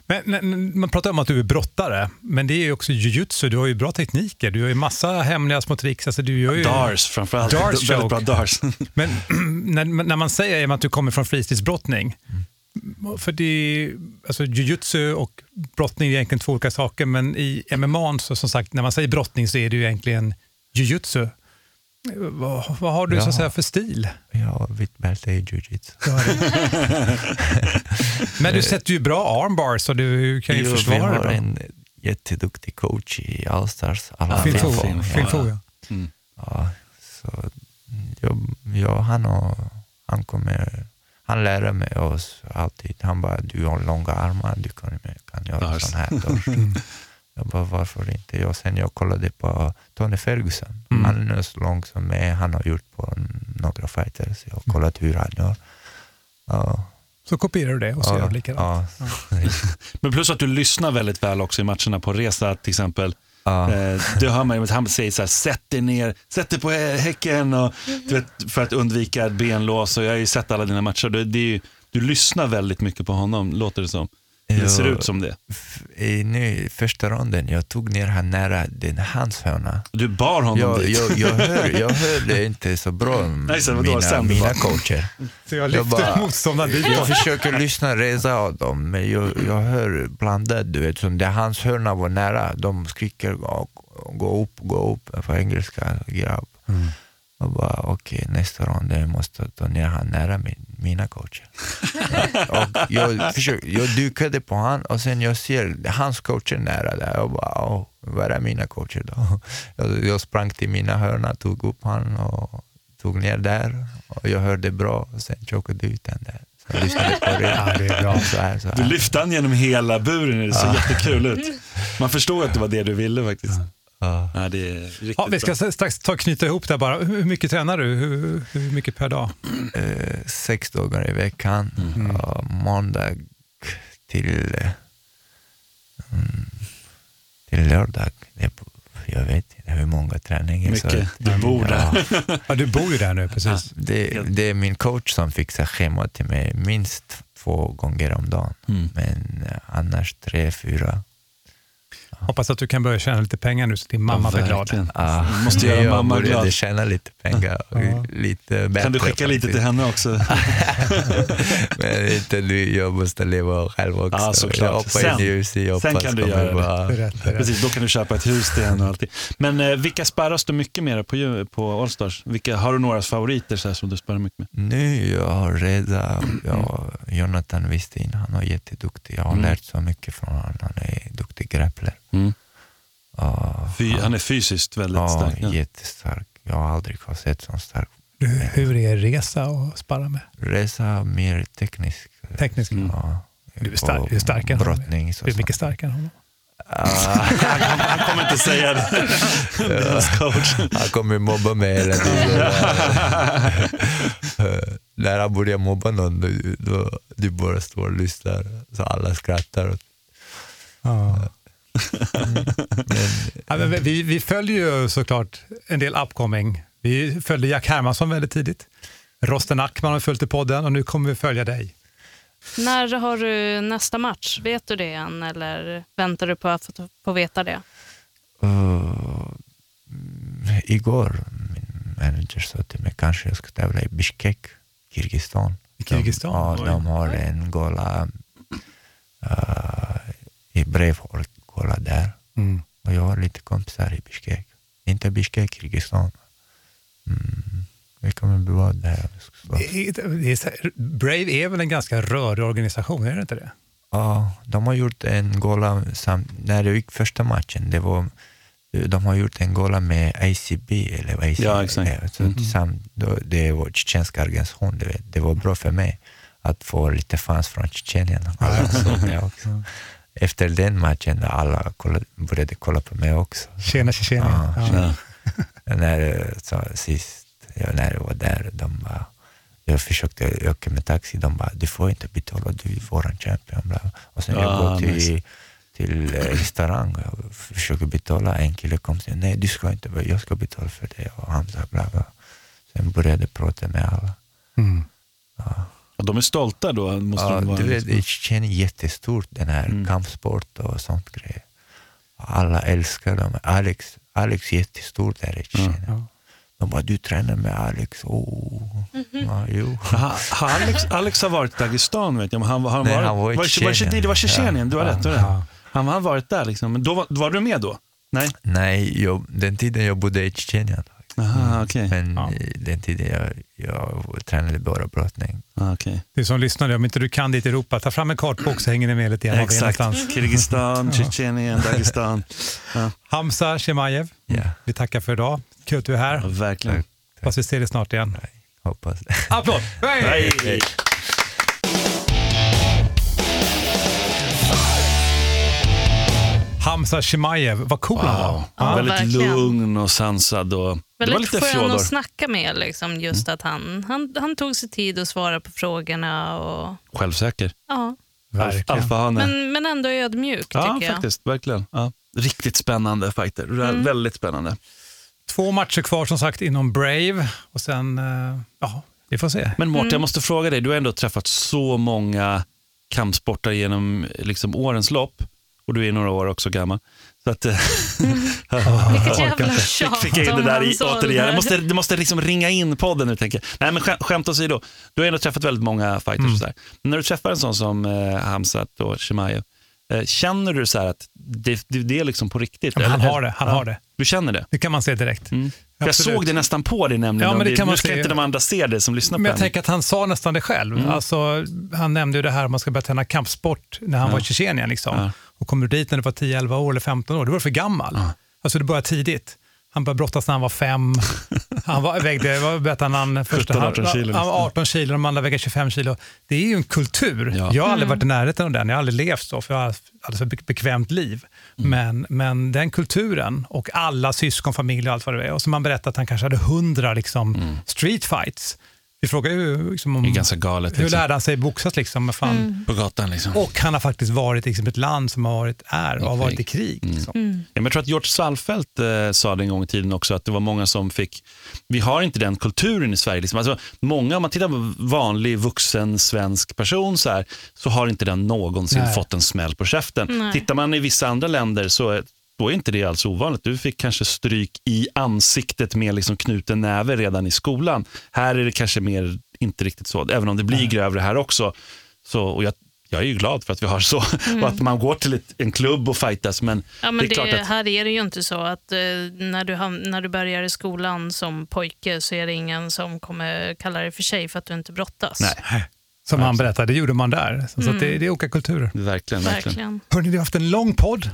Men, men, man pratar om att du är brottare, men det är ju också jujutsu. Du har ju bra tekniker. Du har ju massa hemliga små tricks. Alltså, du gör ju... Dars framförallt. Dars Väldigt bra dars. Men (clears throat) när, när man säger att du kommer från fristilsbrottning, för det är, alltså jujutsu och brottning är egentligen två olika saker, men i MMA, så som sagt, när man säger brottning så är det ju egentligen jujutsu. Vad, vad har du så att Ja. säga för stil? Ja, vitt bälte i jujutsu. Men du sätter ju bra armbars och du kan ju Jo, vi försvara har det bra. en jätteduktig coach i Allstars. Alla Fin fem Fo, fem. Fin Fo, ja. Mm. Ja, så jag, jag, han, och, han, kommer, han lär mig oss alltid. Han bara, du har långa armar, du kan, kan göra sån här dars. (laughs) Jag bara, varför inte? Jag, sen jag kollade på Tony Ferguson. Mm. Han är så lång som mig, han har gjort på några fighters. Jag har kollat hur han gör. Ja, Så kopierar du det och så gör du likadant. ja, (laughs) Men plus att du lyssnar väldigt väl också i matcherna på resa till exempel. Ah. Eh, det hör man ju han säger så här, sätt dig ner, sätt dig på häcken och, du vet, för att undvika benlås. Och jag har ju sett alla dina matcher. Det, det är ju, du lyssnar väldigt mycket på honom, låter det som. Det ser ut som det. I nu, första ronden, jag tog ner han nära den, hans hörna. Du bar honom Jag, dit. jag, jag, hör, jag hörde inte så bra Nej, så mina, sen mina coacher. (laughs) Så jag Jag motståndaren dit. Jag försöker lyssna resa av dem, men jag, jag hör blandat. Du vet, som det hans hörna var nära, de skriker gå, gå upp, gå upp på engelska. Grabb. Och bara, okej, nästa rond jag måste ta ner han nära min, mina coacher. (laughs) och jag, försökte, jag dukade på han och sen jag ser hans coacher nära där. Jag bara, åh, var är mina coacher då? (laughs) Jag, jag sprang till mina hörna, tog upp han och tog ner där. Och jag hörde bra och sen chokade ut den där. Så jag lyssnade på det. (laughs) Ja, det är bra. Så här, så här. Du lyfte han genom hela buren, det såg jättekul ut. Man förstår att det var det du ville faktiskt. Ja. Ja, det är riktigt Ja, vi ska bra. strax ta knyta ihop det bara. Hur mycket tränar du? Hur, hur mycket per dag? eh, sex dagar i veckan. Och måndag till, mm, till lördag. Jag vet inte hur många träningar. så Mycket. att- Du bor där. Ja, (laughs) Ja, du bor ju där nu, precis. det, det är min coach som fixar schema till mig minst två gånger om dagen. Mm. Men eh, annars tre, fyra. Hoppas att du kan börja tjäna lite pengar nu så din mamma blir glad. verkligen. Ah, Du måste göra jag mamma började glad. tjäna lite pengar. Ja. lite bättre Kan du skicka lite till henne också? (laughs) Men inte nu, jag måste leva själv också. Ja, såklart. Jag hoppar Sen- jag sen kan du göra det. rätt. Precis, då kan du köpa ett hus till henne och allting. Men eh, vilka sparras du mycket med på, på Allstars? Vilka, har du några favoriter så här, som du sparar mycket med? Nu jag har Reza, jag, Jonathan Westin, han är jätteduktig. Jag har Mm. lärt så mycket från honom. Han är duktig grappler. Mm. Ja, Fy, han är fysiskt väldigt ja, stark. Ja. jättestark. Jag har aldrig har sett så stark. Du, hur är resa att sparra med? Reza mer teknisk. Teknisk? Mm. Ja, Du är, stark, du är starkare än. Brottning. Så Du är mycket starkare än honom. Han, han kommer inte säga det. Coach. han kommer mobba mig hela tiden. (laughs) Eh, När han börjar mobba någon, då, då, du bara står och lyssnar så alla skrattar. Ja. Men, Ja, men vi, vi följer ju såklart en del upcoming. Vi följde Jack Hermansson väldigt tidigt. Rosten Ackman har följt i podden och nu kommer vi följa dig. När har du nästa match? Vet du det än eller väntar du på att få, veta det? Uh, mm, igår, min manager sa till mig kanske jag ska tävla i Bishkek, Kirgizistan. I Kirgizistan? De, ja, de har en gola uh, i brevhålgola där. Mm. Och jag har lite kompisar i Bishkek. Inte Bishkek, Kirgizistan. Mm. Det kommer ska slåss. Det det här- Brave är väl en ganska rörig organisation, är det inte det? Ja, de har gjort en gola när det gick första matchen. Det var de har gjort en gala med ACB, eller vad ACB Ja, exakt. är. Så Mm. då, det är vår tjetjenska organisation, du vet. det var bra för mig att få lite fans från Tjetjenien. Alla såg mig också. Efter den matchen, då alla kollade, började kolla på mig också. Tjena Tjetjenien. Ja, Ja. Ja. när, så, sist ja, när jag var där, de bara, jag försökte åka med taxi, de bara, du får inte betala, du är våran champion. Bla. Och sen jag Ah, går till, nice. till eh, restaurang och försöker betala, en kille kom och sa, nej du ska inte, jag ska betala för det. Och han sa bla bla. Sen började jag prata med alla. Mm. Och de är stolta då? Måste Ja, de vara, du vet, liksom. Är jättestort, den här Mm. kampsport och sånt grejer. Alla älskar dem. Alex, Alex är jättestor där i Tjetjenien. Ja. De bara, du tränar med Alex. Oh. Ja, jo. Ha, har Alex, Alex har varit i Dagestan vet jag. men Han, han, Nej, varit, han var i var, Tjetjenien. Det var Tjetjenien, du har Ja. rätt. Du har Ja. Han har varit där liksom. Men då var, var du med då? Nej? Nej, jag, den tiden jag bodde i Tjetjenien. Aha, okej. Men Ja. den tiden jag, jag tränade bara brottning. Ah, okej. Du som lyssnar, om inte du kan dit i Europa, ta fram en kartbok så hänger ni med lite grann Exakt. (laughs) Kirgizistan, (laughs) Tjetjenien, Dagestan. (laughs) Ja, Hamza Shemaev, Ja, vi tackar för idag. Kul att du är ja, här. verkligen. Hoppas vi ser dig snart igen. hoppas. Applåd! Hej! Hej. Hamza Shemaev, vad cool han var. Wow. Ja, Väldigt verkligen. lugn och sansad. Och, det var Väldigt lite skön fjodor. att snacka med. Liksom, just att han, han, han tog sig tid att svara på frågorna. Och, Självsäker. ja. Verkligen. Men, men ändå ödmjuk, Ja, tycker jag. faktiskt. Verkligen. Ja. Riktigt spännande fighter. Mm. Väldigt spännande. Två matcher kvar som sagt inom Brave och sen, eh, ja, vi får se. Men Mårten, Mm. jag måste fråga dig. Du har ändå träffat så många kampsportare genom liksom, årens lopp. Och du är några år också gammal. Så att, eh, (laughs) Vilket jävla fick, tjat fick jag in det där i, återigen. Det måste, det måste liksom ringa in podden nu. Tänker jag. Nej, men skämt, skämt åsido. Du har ändå träffat väldigt många fighters. Mm. Och så. Men när du träffar en sån som eh, Hamzat och Chimaev, eh, känner du så här att det, det, det är liksom på riktigt? Ja, men han har det, han Ja, har det. Du känner det? Det kan man se direkt. Mm. För jag såg det nästan på dig nämligen. Ja, men det kan man nu ska se. inte de andra se det som lyssnar Men på jag henne. tänker att han sa nästan det själv. Mm. Alltså, han nämnde ju det här om man ska börja träna kampsport när han Ja. var i Tjetjenien. Liksom. Ja. Och kommer du dit när du var 10, 11 år eller 15 år, då var du för gammal. Ja. Alltså det började tidigt. Han började brottas när han var fem. (laughs) Han var, vägde, vad berättade han? Första, 17, 18 kilo, Han var liksom. 18 kilo, de andra vägde 25 kilo. Det är ju en kultur. Ja. Jag har aldrig varit i närheten av den, jag har aldrig levt så, för jag har för be- bekvämt liv. Mm. Men, men den kulturen och alla syskon, familj och allt vad det är. Och som man berättade att han kanske hade hundra liksom, street fights. Vi frågar ju liksom, om Mm. Det är ganska galet. hur Liksom. lärde han sig boxas. Liksom, fan. Mm. På gatan liksom. Och han har faktiskt varit i liksom, ett land som har varit, är och har varit i krig. krig. Liksom. Mm. Ja, men jag tror att George Salfelt eh, sa det en gång i tiden också, att det var många som fick... Vi har inte den kulturen i Sverige. Liksom. Alltså, många, om man tittar på vanlig vuxen svensk person så, här, så har inte den någonsin Nej. fått en smäll på käften. Nej. Tittar man i vissa andra länder så då är inte det alls ovanligt. Du fick kanske stryk i ansiktet med liksom knuten näve redan i skolan. Här är det kanske mer inte riktigt så, även om det blir grövre här också. Så, och jag, jag är ju glad för att vi har så (laughs) och att man går till ett, en klubb och fightas. Men, Ja, men det är det, klart att Här är det ju inte så att eh, när, du ham- när du börjar i skolan som pojke så är det ingen som kommer kalla dig för tjej för att du inte brottas. Nej, Som han berättade, det gjorde man där. Så, så Mm. att det, det är olika kulturer. verkligen. verkligen. Verkligen. Hörrni, vi har haft en lång podd.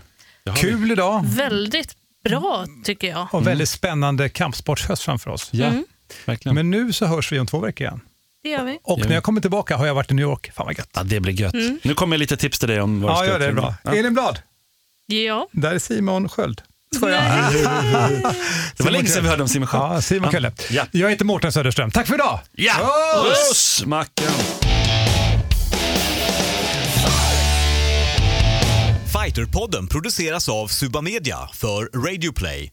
Kul idag Väldigt bra tycker jag. och väldigt spännande kampsportshöst framför oss. Ja, Mm. verkligen. Men nu så hörs vi om två veckor igen. Det gör vi. Och när jag kommer tillbaka har jag varit i New York. Fan vad gött. ja, det blir gött. Nu kommer lite tips till dig om vad du Ja, ska gör det. träna. Bra. Ja. Elin Blad, Ja. där är Simon Sköld. Skojar. (laughs) Det var länge sedan vi hörde om Simon Sköld. Ja, Simon Kölle. Ja. Jag heter Mårten Söderström. Tack för idag! Ja! Puss! Puss, Mackan! Fighterpodden produceras av Suba Media för Radio Play.